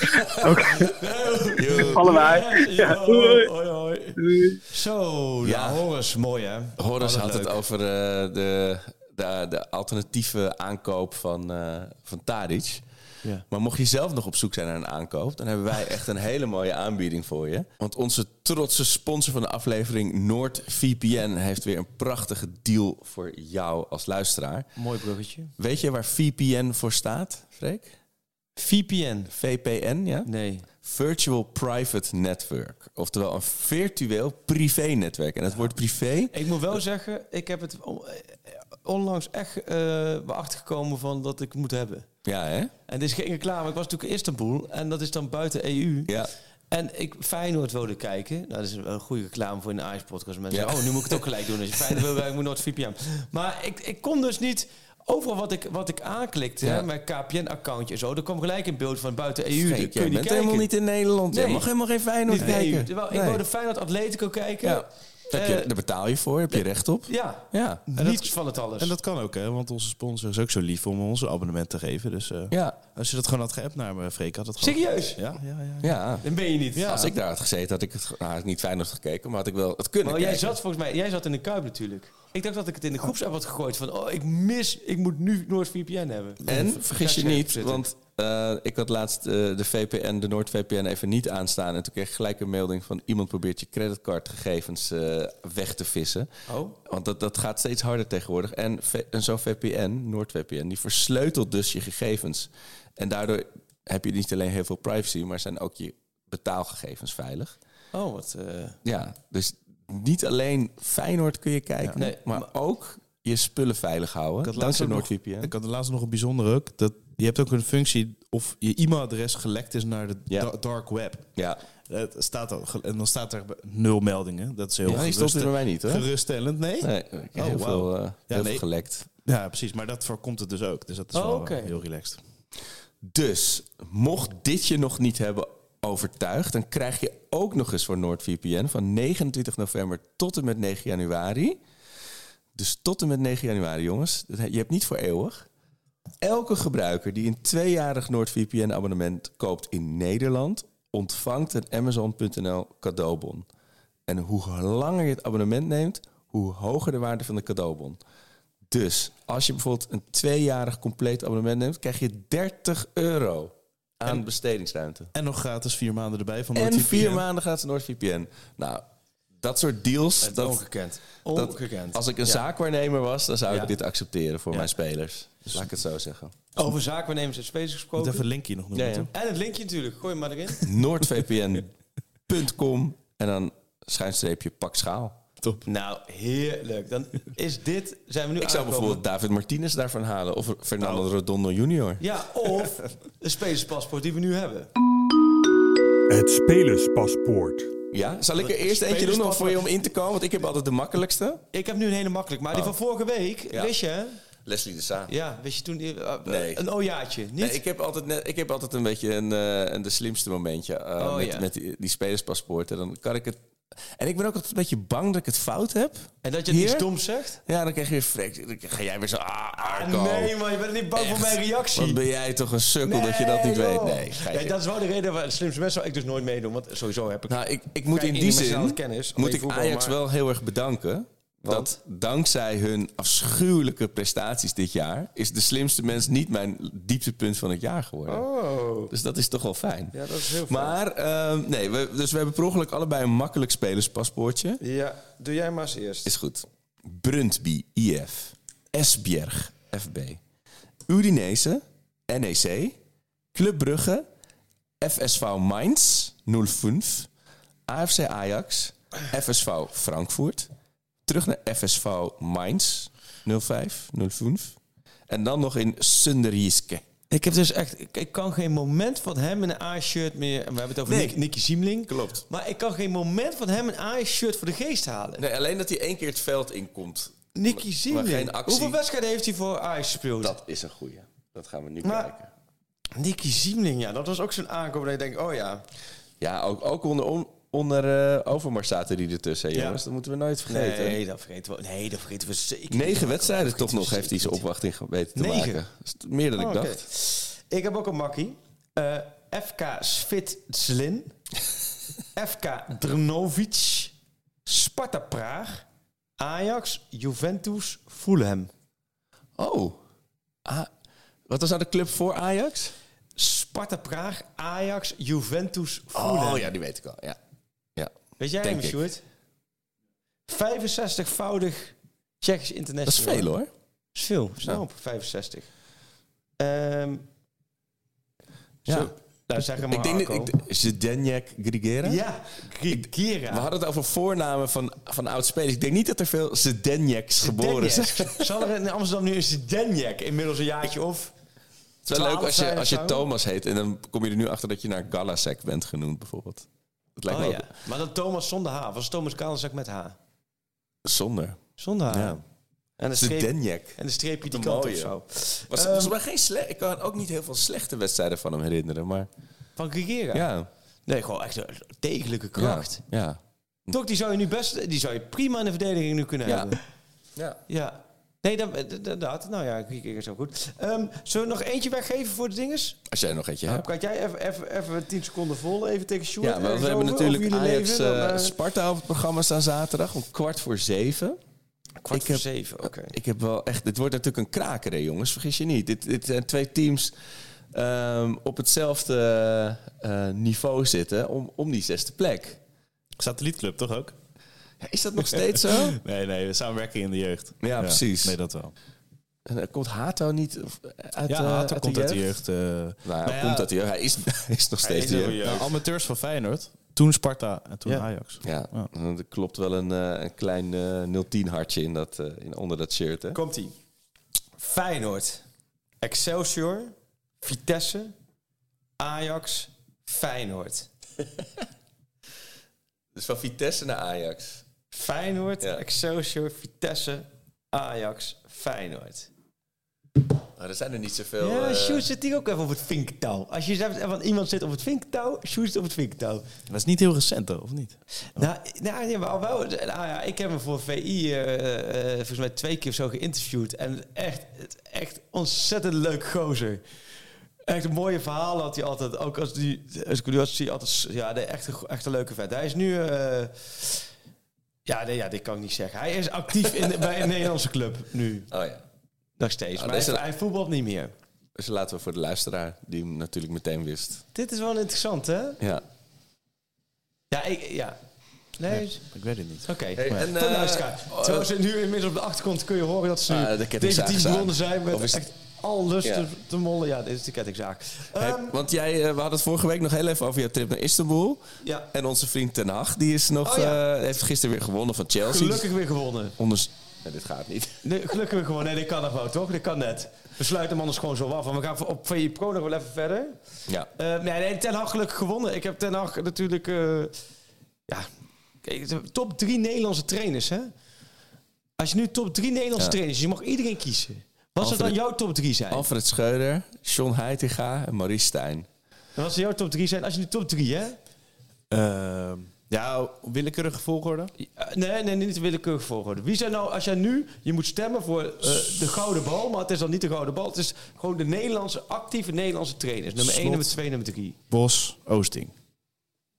Allebei. Ja, hoi, hoi. Zo, nou, Ja. Horus, mooi hè? Horus had het over eh, de, de, de alternatieve aankoop van, eh van Tadic. Ja. Maar mocht je zelf nog op zoek zijn naar een aankoop, dan hebben wij echt een hele mooie aanbieding voor je. Want onze trotse sponsor van de aflevering, NoordVPN, heeft weer een prachtige deal voor jou als luisteraar. Mooi bruggetje. Weet je waar VPN voor staat, Freek? VPN. VPN, ja? Nee. Virtual Private Network. Oftewel een virtueel privé-netwerk. En het woord privé... Ik moet wel zeggen, ik heb het eh, onlangs echt eh beacht gekomen van dat ik het moet hebben. Ja, hè? En dit is geen reclame. Ik was natuurlijk in Istanbul en dat is dan buiten EU. Ja. En ik Feyenoord wilde kijken. Nou, dat is een goede reclame voor een Ajax-podcast. Mensen Ja. zeggen, oh, nu moet ik het ook gelijk doen. Als je Feyenoord wil, ik moet nooit VPN. Maar ik, ik kon dus niet... Overal wat ik, wat ik aanklikte, Ja. hè, mijn KPN-accountje en zo... er kwam gelijk een beeld van buiten EU. Freek, Kun je bent kijken. helemaal niet in Nederland. Nee. mag helemaal geen Feyenoord Niet kijken. Ik Nee. wilde Feyenoord Atletico kijken. Ja. Heb je, Eh, daar betaal je voor, heb je recht op. Ja, Ja. niets van het alles. En dat kan ook, hè? Want onze sponsor is ook zo lief om ons een abonnement te geven. Dus eh, Ja. als je dat gewoon had geappt naar me, Freek, had het gewoon... Serieus? Ja, ja, ja. ja. Dan ben je niet. Als ik daar had gezeten, had ik het nou, had niet Feyenoord gekeken, maar had ik wel het kunnen Maar jij zat volgens mij, jij zat in de Kuip natuurlijk. Ik dacht dat ik het in de groepsapp had gegooid van, oh, ik mis, ik moet nu NoordVPN hebben. En vergis je niet, want eh, ik had laatst eh, de VPN, de NoordVPN, even niet aanstaan. En toen kreeg ik gelijk een melding van iemand probeert je creditcardgegevens eh, weg te vissen. Oh, Want dat, dat gaat steeds harder tegenwoordig. En, en zo'n VPN, NoordVPN, die versleutelt dus je gegevens. En daardoor heb je niet alleen heel veel privacy, maar zijn ook je betaalgegevens veilig. oh wat... Ja, dus niet alleen Feyenoord kun je kijken, Nee, maar, maar- ook je spullen veilig houden. had Dankzij NordVPN. Ik had laatst nog een bijzonder ook. Dat, je hebt ook een functie of je e-mailadres gelekt is naar de Ja. dark web. Ja, Het staat al, en dan staat er nul meldingen. Dat is heel ja stond er bij mij niet hoor. geruststellend. Nee? Nee, Oh, heel, veel, eh, heel nee. veel gelekt. Ja, precies. Maar dat voorkomt het dus ook. Dus dat is Oh, wel eh, heel relaxed. Dus, mocht dit je nog niet hebben overtuigd... dan krijg je ook nog eens voor NordVPN... van 29 november tot en met 9 januari. Dus tot en met 9 januari, jongens. Je hebt niet voor eeuwig. Elke gebruiker die een tweejarig NordVPN-abonnement koopt in Nederland... ontvangt een Amazon.nl cadeaubon. En hoe langer je het abonnement neemt... hoe hoger de waarde van de cadeaubon. Dus als je bijvoorbeeld een tweejarig compleet abonnement neemt, krijg je 30 euro aan bestedingsruimte. En nog gratis vier maanden erbij van En NordVPN. vier maanden gaat ze NordVPN. Nou, dat soort deals. Dat, Ongekend. dat- als ik een zaakwaarnemer was, dan zou Ja. ik dit accepteren voor mijn spelers. Dus laat ik het zo zeggen. Over zaakwaarnemers en spelers Moet gesproken. even een linkje nog noemen. Ja, ja. toch? En het linkje natuurlijk. Gooi hem maar erin. Noordvpn.com en dan schuinstreepje pak schaal. Top. Nou, heerlijk. Dan is dit... Zijn we nu Ik zou bijvoorbeeld David Martinez daarvan halen. Of Fernando Redondo junior. Ja, of de spelerspaspoort die we nu hebben. Het spelerspaspoort. Ja, zal ik er eerst eentje doen om voor je om in te komen? Want ik heb altijd de makkelijkste. Ik heb nu een hele makkelijk. Maar die van vorige week, Oh. Ja. wist je? Leslie de Sa. Ja, wist je toen... Die, eh, Nee. Een ojaatje, niet? Nee, ik heb altijd, net, ik heb altijd een beetje een, eh, een de slimste momentje eh, Oh, met, ja. met die, die spelerspaspoorten. Dan kan ik het. En ik ben ook altijd een beetje bang dat ik het fout heb. en dat je Hier? iets doms zegt? Ja, dan krijg je weer frek. Dan ga jij weer zo. Ah, Arco. nee, man, je bent niet bang voor mijn reactie. Wat ben jij toch een sukkel dat je dat niet weet? Nee. Nee, dat is wel de reden waar de slimste mensen zou ik dus nooit meedoen. Want sowieso heb ik... Nou, ik, ik moet in die zin kennis, moet ik Ajax maar- wel heel erg bedanken. Dat dankzij hun afschuwelijke prestaties dit jaar... is de slimste mens niet mijn dieptepunt van het jaar geworden. Oh. Dus dat is toch wel fijn. Ja, dat is heel fijn. Maar, ehm, nee, we, dus we hebben per ongeluk allebei een makkelijk spelerspaspoortje. Ja, doe jij maar eens eerst. Is goed. Brøndby, IF. Esbjerg, FB. Udinese, NEC. Club Brugge. FSV Mainz, 05. AFC Ajax. FSV Frankfurt. Terug naar FSV Mainz, 05, 05. En dan nog in Sunderjiske. Ik heb dus echt... Ik, ik kan geen moment van hem in een A-shirt meer... We hebben het over Nee. Nick, Nicky Siemling. Klopt. Maar ik kan geen moment van hem een A-shirt voor de geest halen. Nee, alleen dat hij één keer het veld inkomt. Nicky actie. Hoeveel wedstrijden heeft hij voor Ajax gespeeld? Dat is een goeie. Dat gaan we nu Maar- kijken. Nicky Siemling, ja. Dat was ook zo'n aankoop dat je denkt... Oh ja. Ja, ook, ook onder, on- onder eh, Overmars zaten die ertussen, Ja. jongens. Dat moeten we nooit vergeten. Nee, dat vergeten we, nee, dat vergeten we zeker Negen wedstrijden toch nog heeft hij zijn opwachting geweten te Negen? maken. Dat meer dan ik Oh, dacht. Ik heb ook een makkie. Eh, FK Svitslin. FK Drnovic. Sparta Praag. Ajax, Juventus, Fulham. Oh. Ah, wat was nou de club voor Ajax? Sparta Praag, Ajax, Juventus, Fulham. Oh ja, die weet ik al. Ja. Weet jij hem. Sjoerd? 65-voudig Tsjechisch international. Dat is veel hoor. Dat is veel. Snel op 65. Ehm Ja. Zo, nou, zeg maar, ik denk dat Grigera. Ja, Grigera. We hadden het over voornamen van, van oud-spelers. Ik denk niet dat er veel Zdeněks geboren zijn. Zal er in Amsterdam nu een Zdeněk inmiddels een jaartje of... Het is wel leuk 12 als je, als je? Thomas heet en dan kom je er nu achter dat je naar Galasek bent genoemd bijvoorbeeld. Dat lijkt Oh me ja. Maar dan Thomas zonder H. Was Thomas Kalensak met H? zonder. Zonder H. Ja. En een streep, en een streepje die kant of mooie. zo. Was Ehm, volgens mij geen slecht. Ik kan ook niet heel veel slechte wedstrijden van hem herinneren, maar Van Grigera? ja. Nee, gewoon echt een degelijke kracht. Ja. ja. Toch, die zou je nu best... Die zou je prima in de verdediging nu kunnen hebben. ja. Ja. Nee, dat. Nou ja, Grigera is ook goed. Ehm, zullen we nog eentje weggeven voor de dinges? Als jij nog eentje hebt. Kan jij even, even, even 10 seconden vol even tegen Sjoerd? Ja, maar we hebben over, natuurlijk Ajax leven? Dan, eh, eh, Sparta op het programma staan zaterdag om kwart voor zeven. kwart ik voor heb- zeven, oké. Ik heb wel echt. Dit wordt natuurlijk een kraker, hè, jongens. Vergis je niet. Dit, dit zijn twee teams ehm, op hetzelfde eh, niveau zitten om, om die zesde plek. Satellietclub toch ook? Is dat nog steeds zo? Nee, nee, we samenwerking in de jeugd. Ja, precies. Nee, dat wel. En, eh, komt Hato niet uit, Ja, eh, Hato uit komt de uit de jeugd? eh, Nou, nou ja, komt uit de jeugd. Hij is, hij is nog steeds is de jeugd. weer. nou, amateurs van Feyenoord. Toen Sparta en toen Ja. Ajax. Ja, Ja. er klopt wel een, eh, een klein eh 010 hartje in dat, eh, in, onder dat shirt. Hè? Komt-ie. Feyenoord, Excelsior, Vitesse, Ajax, Feyenoord. Dus van Vitesse naar Ajax. Feyenoord, Ja. Excelsior, Vitesse, Ajax, Feyenoord. Maar er zijn er niet zoveel. ja, Sjoerd zit hier ook even op het vinktouw. Als je zegt van iemand zit op het vinktouw, Sjoerd zit op het vinktouw. Dat is niet heel recent, toch? Of niet? Nou, nou ja, maar wel, nou ja, ik heb hem voor VI eh, eh, volgens mij twee keer zo geïnterviewd. En echt, echt ontzettend leuk gozer. Echt een mooie verhalen had hij altijd. Ook als die, als ik nu als zie, altijd, ja, nee, echt, een, echt een leuke vet. Hij is nu, eh, ja, nee, ja, dit kan ik niet zeggen. Hij is actief in, bij een Nederlandse club nu, Oh ja. nog steeds. Nou, maar hij, hij voetbalt niet meer. Dus laten we voor de luisteraar, die hem natuurlijk meteen wist. Dit is wel interessant, hè? Ja. Ja, ik, ja. Nee, Ik weet het niet. Oké, Hey, en, eh, luisteraar. Terwijl ze nu inmiddels op de achtergrond kun je horen dat ze nu Ah, aan. begonnen zijn met Of is het- echt al lust Ja. te, te mollen. Ja, dit is de kettingzaag. Hey, Ehm, want jij, eh, we hadden het vorige week nog heel even over jouw trip naar Istanbul. ja, En onze vriend Ten Hag, die is nog, Oh ja. eh, heeft gisteren weer gewonnen van Chelsea. gelukkig weer gewonnen. Onders- Nee, dit gaat niet. Nee, gelukkig weer gewonnen. Nee, dit kan nog wel, toch? Dit kan net. We sluiten hem anders gewoon zo af. Want we gaan op VI Pro nog wel even verder. Ja. Eh, nee, nee, Ten Hag gelukkig gewonnen. Ik heb Ten Hag natuurlijk... eh, ja, kijk, de top drie Nederlandse trainers, hè? Als je nu top drie Nederlandse Ja. trainers... Je mag iedereen kiezen. Wat zou dan jouw top drie zijn? Alfred Schreuder, John Heitinga en Maurice Stijn. Wat zou jouw top 3 zijn? Als je nu top 3, hè? Ehm, ja, willekeurige volgorde. Uh, nee, nee, niet willekeurig volgorde. Wie zijn nou, als jij nu, je moet stemmen voor eh, de gouden bal, maar het is dan niet de gouden bal. Het is gewoon de Nederlandse, actieve Nederlandse trainers. Nummer 1, Slot. nummer 2, nummer 3. Bos, Oosting.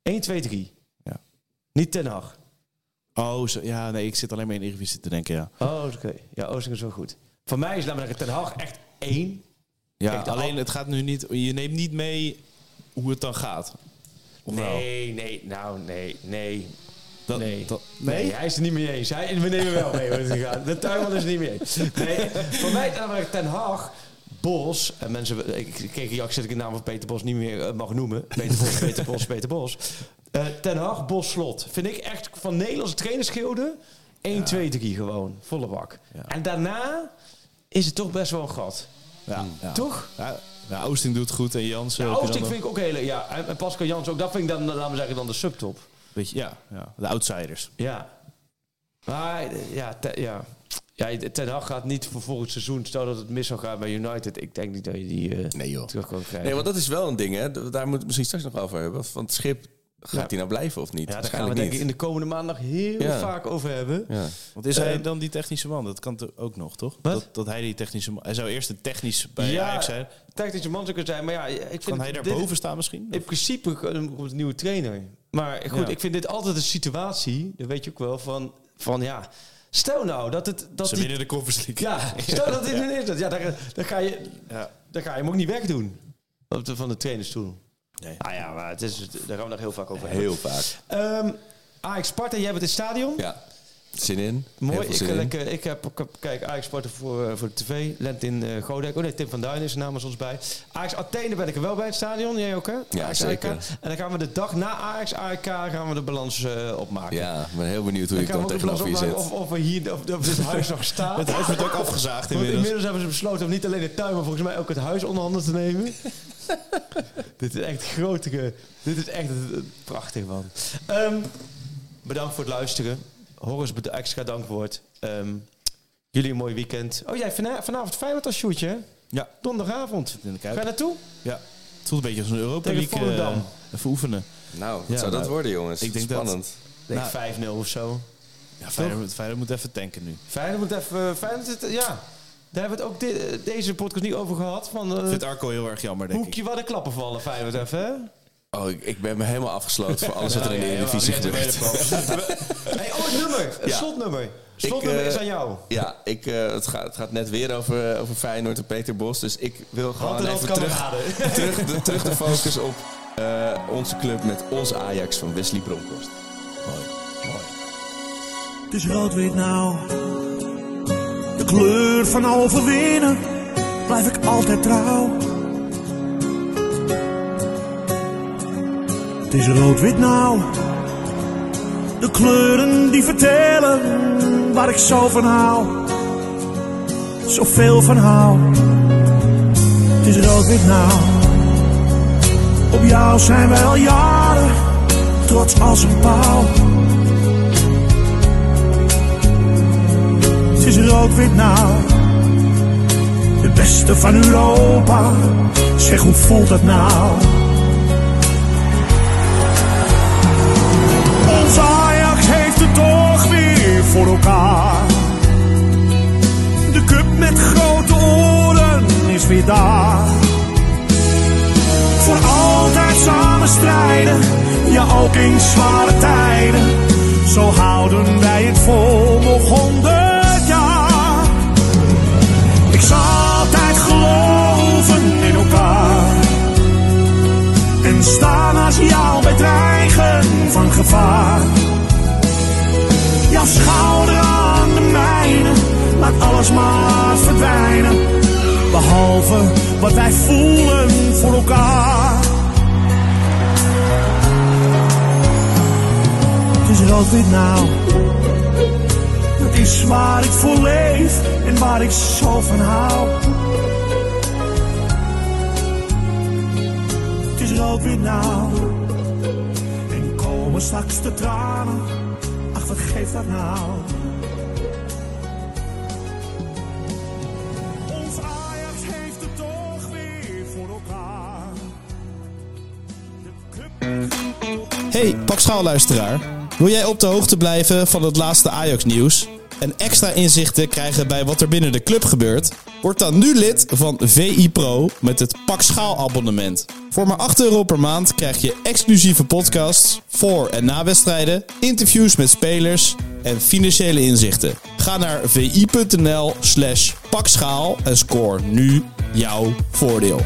1, 2, 3. Ja. Niet Ten Hag. Oh, zo, ja, nee, ik zit alleen maar in Eredivisie te denken, ja. Oh, oké. Ja, Oosting is wel goed. Voor mij is, zeggen, Ten Hag echt 1. Ja, Kijk, alleen al- het gaat nu niet... Je neemt niet mee hoe het dan gaat. Of wel? Nee, nee, nou, nee, nee. Dat, nee. dat- nee. hij is het niet mee eens. Hij, we nemen wel mee hoe het gaat. De tuinman is het niet mee eens. Nee, voor mij namelijk Ten Hag, Bos. En mensen, ik kreeg reactie dat ik de naam van Peter Bos niet meer eh, mag noemen. Peter Bos, Peter Bos, Peter Bos. Eh, Ten Hag, Bos, Slot. Vind ik echt van Nederlandse trainersgilden 1, 2, 3 gewoon. Volle bak. Ja. En daarna is het toch best wel een gat. ja, ja. Toch? Ja, ja, Oosting doet goed en Jansen... Ja, Oosting vind ik ook hele... Ja, en en Pascal Jans ook. Dat vind ik dan, laten we zeggen, dan de subtop. Weet je, ja, ja, de outsiders. Ja. Maar ja, te- ja. ja, Ten Hag gaat niet voor volgend seizoen. Stel dat het mis zou gaan bij United. Ik denk niet dat je die eh, Nee joh. terug kan krijgen. Nee, want dat is wel een ding, hè. Daar moeten we misschien straks nog over hebben. Van het schip, gaat Ja. die nou blijven of niet? ja, daar gaan we denk ik in de komende maandag heel Ja. vaak over hebben. Ja. Want is hij Eh, dan die technische man? Dat kan ook nog, toch? Dat, dat hij die technische man... Hij zou eerst een technisch bij Ja, Ajax zijn. Technische man zou kunnen zijn. Maar ja, ik vind Kan hij daar boven staan misschien? In principe komt een nieuwe trainer. Maar goed, Ja. ik vind dit altijd een situatie. Dat weet je ook wel. Van, van ja, stel nou dat het... Dat Ze winnen de Conference League. Ja, stel dat dit ineens dat. Ja, dan, dan, ga je, Ja. dan ga je hem ook niet wegdoen. Van de trainerstoel. Nee. Ah ja, maar het is, daar gaan we nog heel vaak over hebben. Heel vaak. Ehm Ajax Sparta, jij bent in het stadion. Ja. Zin in. Mooi. Heel veel Ik, zin in. lekker, ik heb, ik heb kijk, Ajax Sparta voor, eh, voor de tv. Lent in eh Godek. Oh nee, Tim van Duin is er namens ons bij. Ajax Athene ben ik er wel bij het stadion. Jij ook hè? Ja, Ajax zeker. En dan gaan we de dag na Ajax AEK gaan we de balans eh, opmaken. Ja, ik ben heel benieuwd hoe Dan je dan balans tegenover je zit. of, of, we hier, of, of dit huis nog staat. Het huis wordt ook afgezaagd inmiddels. inmiddels hebben ze besloten om niet alleen de tuin, maar volgens mij ook het huis onder handen te nemen. dit is echt grote. Dit is echt prachtig, man. Ehm, bedankt voor het luisteren. Horus, extra dankwoord. Ehm, jullie een mooi weekend. Oh, jij vana- vanavond Feyenoord als shootje, hè? Ja, Donderdagavond. in de Ga je naartoe? Ja. Het voelt een beetje als een Europa Tegen League. Volendam. eh, even oefenen. Nou, wat Ja, zou dat nou, worden, jongens? ik denk Spannend. Denk Nou. 5-0 of zo. Ja, Feyenoord, Feyenoord moet even tanken nu. Feyenoord moet even... Feyenoord, zit- ja. Daar hebben we het ook deze podcast niet over gehad. Van, eh, Ik vind Arco heel erg jammer, denk ik. hoekje waar de klappen vallen, Feyenoord even, hè? Oh, ik, ik ben me helemaal afgesloten voor alles wat er in de Eredivisie gebeurt. hey, oh, het nummer. Het Ja. slotnummer. Slotnummer eh, is aan jou. Ja, ik, eh, het, gaat, het gaat net weer over, over Feyenoord en Peter Bos. Dus ik wil gewoon even terug, kameraden. terug, de, terug de focus op eh, onze club met onze Ajax van Wesley Bronkhorst. Het is rood-wit nou. De kleur van overwinnen blijf ik altijd trouw. Het is rood-wit nou. De kleuren die vertellen waar ik zo van hou. Zoveel van hou. Het is rood-wit nou. Op jou zijn wij al jaren trots als een pauw. Het is rood-wit nou. De beste van Europa. Zeg hoe voelt dat nou? Voor elkaar. De cup met grote oren is weer daar. Voor altijd samen strijden, ja ook in zware tijden. Zo houden wij het vol nog honderd jaar. Ik zal altijd geloven in elkaar. En staan als jou bij dreigen van gevaar. Jouw schouder aan de mijne, laat alles maar verdwijnen. Behalve wat wij voelen voor elkaar. Het is rood-wit nou. Dat is waar ik voor leef en waar ik zo van hou. Het is rood-wit nou. En komen straks de tranen. Geeft dat nou? Ajax heeft het toch weer voor elkaar. Hey. Wil jij op de hoogte blijven van het laatste Ajax-nieuws? En extra inzichten krijgen bij wat er binnen de club gebeurt? Word dan nu lid van VI Pro met het Pak Schaal abonnement. Voor maar 8 euro per maand krijg je exclusieve podcasts voor en na wedstrijden, interviews met spelers en financiële inzichten. Ga naar vi.nl slash pakschaal en score nu jouw voordeel.